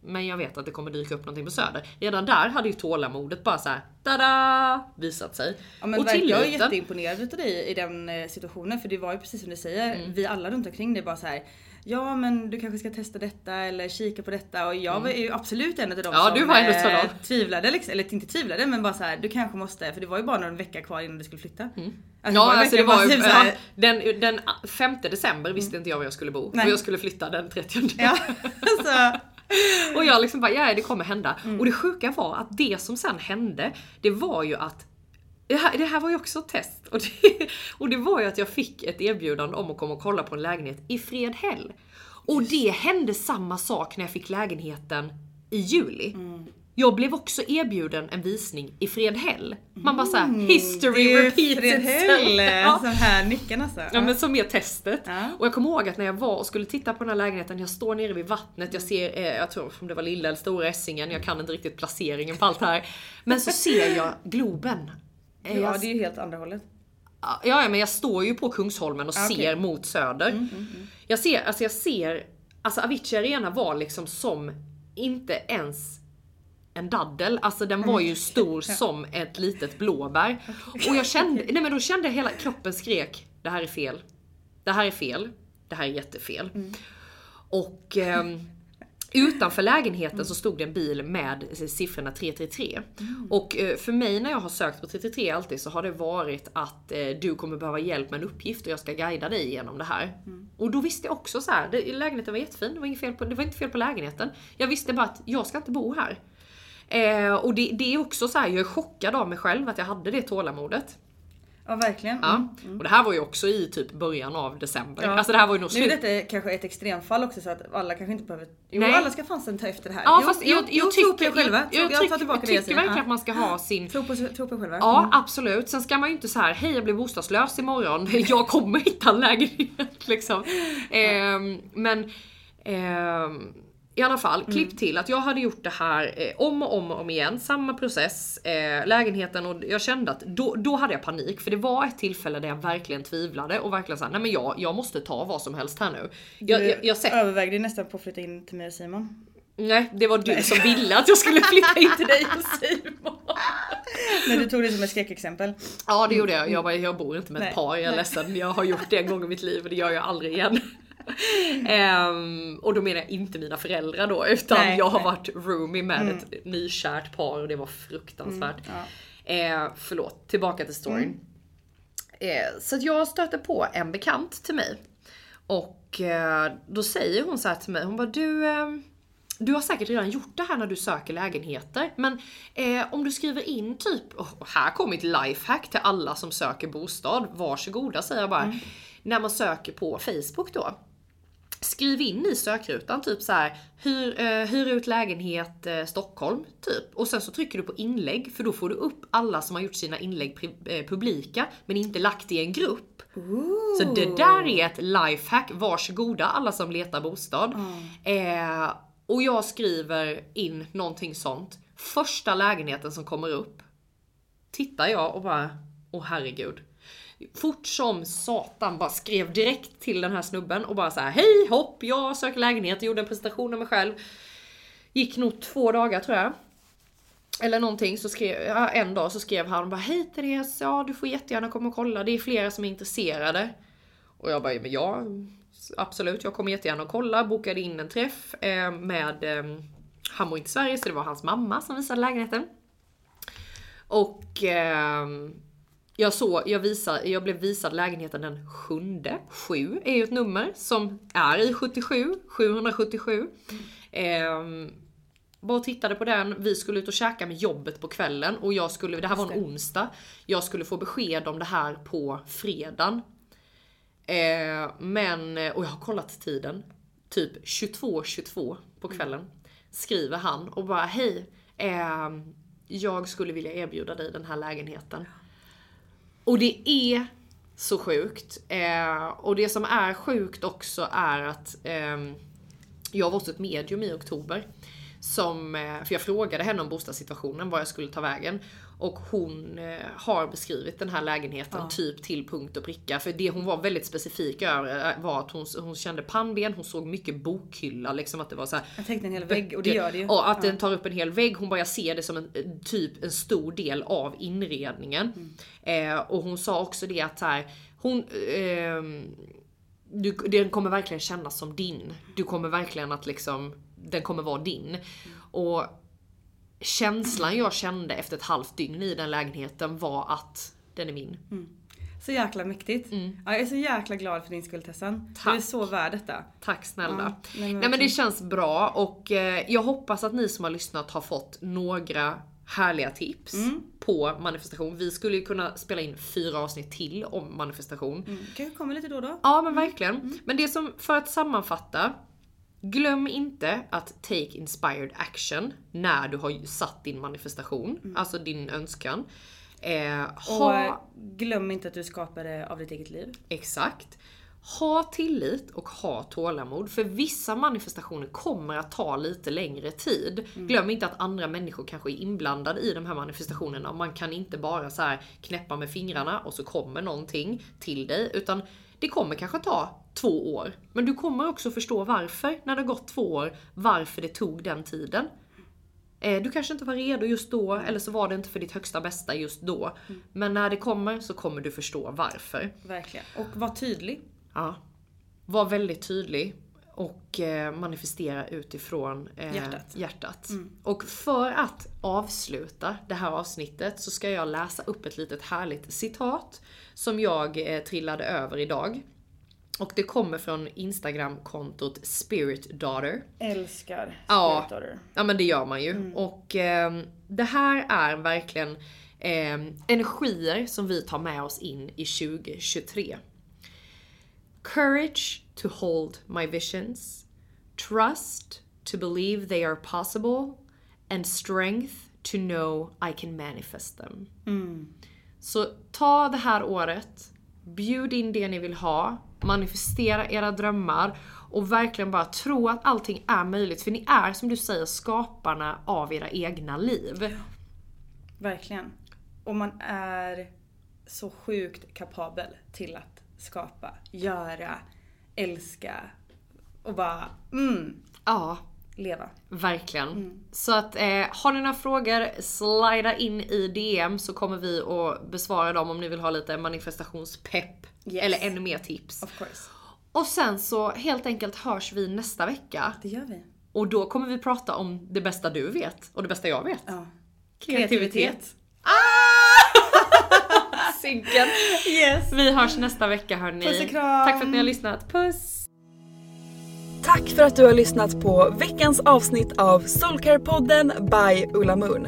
Men jag vet att det kommer dyka upp någonting på Söder. Redan där hade ju tålamodet bara så här, tada, visat sig. Ja, men och verkligen, jag är jätteimponerad utav dig i den eh, situationen för det var ju precis som du säger, Mm. vi alla runt omkring dig bara så här. Ja men du kanske ska testa detta eller kika på detta och jag var ju absolut en av de Mm. Ja, som du var en eh, dem. tvivlade, liksom, eller inte tvivlade men bara så här, du kanske måste, för det var ju bara någon vecka kvar innan du skulle flytta. Alltså, Ja alltså det var bara ju, (laughs) typ ja, den, den 5 december visste inte jag var jag skulle bo Nej. och jag skulle flytta den 30. Ja, (laughs) alltså, Och jag liksom bara, ja det kommer hända. Mm. Och det sjuka var att det som sen hände, det var ju att det här, det här var ju också ett test. Och det, (laughs) och det var ju att jag fick ett erbjudande om att komma och kolla på en lägenhet i Fredhäll. Och det hände samma sak när jag fick lägenheten i juli. Mm. Jag blev också erbjuden en visning i Fredhäll. Man bara såhär, history Mm. ju repeats Fredhäll, itself. Ja. som här nyckeln alltså. Ja men som är testet. Ja. Och jag kommer ihåg att när jag var och skulle titta på den här lägenheten, jag står nere vid vattnet, jag ser, eh, jag tror om det var lilla eller stora Essingen, jag kan inte riktigt placeringen på allt här. Men så ser jag Globen. Ja jag, det är ju helt andra hållet. ja, ja men jag står ju på Kungsholmen och Ja, okej. ser mot söder. Jag ser, alltså jag ser, alltså Avicii Arena var liksom som inte ens en daddel, alltså den var ju stor (laughs) som ett litet blåbär. Och jag kände, nej men då kände jag hela kroppen skrek, det här är fel. Det här är fel. Det här är jättefel. Och ehm, Utanför lägenheten så stod det en bil med siffrorna 333. Och eh, för mig när jag har sökt på 333 alltid så har det varit att eh, du kommer behöva hjälp med en uppgift och jag ska guida dig genom det här. Och då visste jag också så här, det, lägenheten var jättefin, det var, inget fel på, det var inte fel på lägenheten. Jag visste bara att jag ska inte bo här. Eh, och det, det är också så här, jag är chockad av mig själv att jag hade det tålamodet. Ja verkligen. Ja. Mm. Och det här var ju också i typ början av december. Ja. Alltså det här var ju nog Nu är slut. detta kanske ett extremfall också så att alla kanske inte behöver... Jo Nej. alla ska fan ta efter det här. Ja jo, fast jag, jo, jag, tro på tycker, er själva. jag, jag, jag, tycker, jag jag tycker verkligen Ja. att man ska ha sin Tro på, tro på er själva. Ja Mm. absolut. Sen ska man ju inte så här, hej jag blir bostadslös imorgon, (laughs) jag kommer hitta en lägenhet liksom. Ehm, men ehm, i alla fall, Mm. klipp till att jag hade gjort det här eh, om och om och om igen, samma process, eh, lägenheten och jag kände att då, då hade jag panik för det var ett tillfälle där jag verkligen tvivlade och verkligen sa nej men jag, jag måste ta vad som helst här nu. Jag, Du jag, jag sett, övervägde nästan på att flytta in till mig och Simon. nej det var du som ville att jag skulle flytta in till dig och Simon. (laughs) Men du tog det som ett skräckexempel. Ja det gjorde jag. Jag, bara, jag bor inte med ett Nej, par, jag är nej. ledsen. Jag har gjort det en gång i mitt liv och det gör jag aldrig igen. (laughs) Ehm, och då menar jag inte mina föräldrar då utan Nej, jag har nej. varit roomie med ett nykärt par och det var fruktansvärt. Eh, förlåt, tillbaka till storyn. Eh, så att jag stöter på en bekant till mig. Och eh, då säger hon så här till mig, hon bara du du har säkert redan gjort det här när du söker lägenheter, men eh, om du skriver in typ, och här kommer ett lifehack till alla som söker bostad, varsågoda säger jag bara. När man söker på Facebook då. Skriv in i sökrutan typ så här hyr, eh, hyr ut lägenhet eh, Stockholm typ. Och sen så trycker du på inlägg för då får du upp alla som har gjort sina inlägg eh, publika men inte lagt i en grupp. Så det där är ett lifehack, varsågoda alla som letar bostad. Eh, och jag skriver in någonting sånt. Första lägenheten som kommer upp tittar jag och bara, åh herregud. Fort som satan bara skrev direkt till den här snubben och bara så här: hej hopp, jag söker lägenhet, gjorde en presentation av mig själv. Gick nog två dagar tror jag. Eller någonting, så skrev, ja, en dag så skrev han bara hej Therese, ja du får jättegärna komma och kolla, det är flera som är intresserade. Och jag bara, men ja absolut, jag kommer jättegärna och kolla, bokade in en träff eh, med, eh, han bor inte i Sverige så det var hans mamma som visade lägenheten. Och eh, jag, såg, jag, visar, jag blev visad lägenheten den sjunde. 7 är ju ett nummer som är i 77, 777. Ehm, bara tittade på den, vi skulle ut och käka med jobbet på kvällen och jag skulle, det här var en onsdag. Jag skulle få besked om det här på fredagen. Eh, men, och jag har kollat tiden. Typ 22.22 på kvällen. Skriver han och bara hej. ehm, jag skulle vilja erbjuda dig den här lägenheten. Och det är så sjukt. Eh, och det som är sjukt också är att eh, jag var hos ett medium i oktober. Som, eh, för jag frågade henne om bostadssituationen, var jag skulle ta vägen. Och hon eh, har beskrivit den här lägenheten typ till punkt och pricka. För det hon var väldigt specifik över eh, var att hon, hon kände pannben, hon såg mycket bokhylla. Liksom att det var så här, Jag tänkte en hel vägg och det gör det ju. och att den tar upp en hel vägg. Hon bara, jag ser det som en en typ en stor del av inredningen. Eh, och hon sa också det att så här, hon ehm, du, den kommer verkligen kännas som din. Du kommer verkligen att liksom, den kommer vara din. Och känslan jag kände efter ett halvt dygn i den lägenheten var att den är min. Så jäkla mäktigt. Ja, jag är så jäkla glad för din skull Tessan. Du är Tack. så värd detta. Tack snälla. Ja, nej, men nej, men verkligen. det känns bra och eh, jag hoppas att ni som har lyssnat har fått några härliga tips Mm. på manifestation. Vi skulle ju kunna spela in fyra avsnitt till om manifestation. Mm. Kanske kommer lite då och då. Ja men verkligen. Men det som, för att sammanfatta. Glöm inte att take inspired action när du har satt din manifestation, alltså din önskan. Eh, Och ha, eh, glöm inte att du skapar det av ditt eget liv. Exakt. Ha tillit och ha tålamod. För vissa manifestationer kommer att ta lite längre tid. Glöm inte att andra människor kanske är inblandade i de här manifestationerna. Och man kan inte bara så knäppa med fingrarna och så kommer någonting till dig. Utan det kommer kanske ta två år. Men du kommer också förstå varför när det har gått två år. Varför det tog den tiden. Eh, Du kanske inte var redo just då, eller så var det inte för ditt högsta bästa just då. Men när det kommer så kommer du förstå varför. Verkligen. Och var tydlig. Ja. Var väldigt tydlig. och eh, manifestera utifrån eh, Hjärtat. hjärtat. Och för att avsluta det här avsnittet så ska jag läsa upp ett litet härligt citat som jag trillade över idag. Och det kommer från Instagram-kontot Spirit Daughter. Älskar Ja. Spirit Daughter. Ja men det gör man ju. Och ehm, det här är verkligen ehm, energier som vi tar med oss in i 2023. Courage to hold my visions. Trust to believe they are possible. And strength to know I can manifest them. Så ta det här året, bjud in det ni vill ha, manifestera era drömmar och verkligen bara tro att allting är möjligt. För ni är som du säger skaparna av era egna liv. Verkligen. Och man är så sjukt kapabel till att skapa, göra, älska och bara mm, Ja, leva. verkligen. Så att eh, har ni några frågor, slida in i DM så kommer vi att besvara dem om ni vill ha lite manifestationspepp. Yes. Eller ännu mer tips. Of course. Och sen så helt enkelt hörs vi nästa vecka. Det gör vi. Och då kommer vi prata om det bästa du vet och det bästa jag vet. Ja. Kreativitet. (laughs) Synken. Yes. Vi hörs nästa vecka hörni. Puss och kram. Tack för att ni har lyssnat. Puss! Tack för att du har lyssnat på veckans avsnitt av Soulcare-podden by Ulla Moon.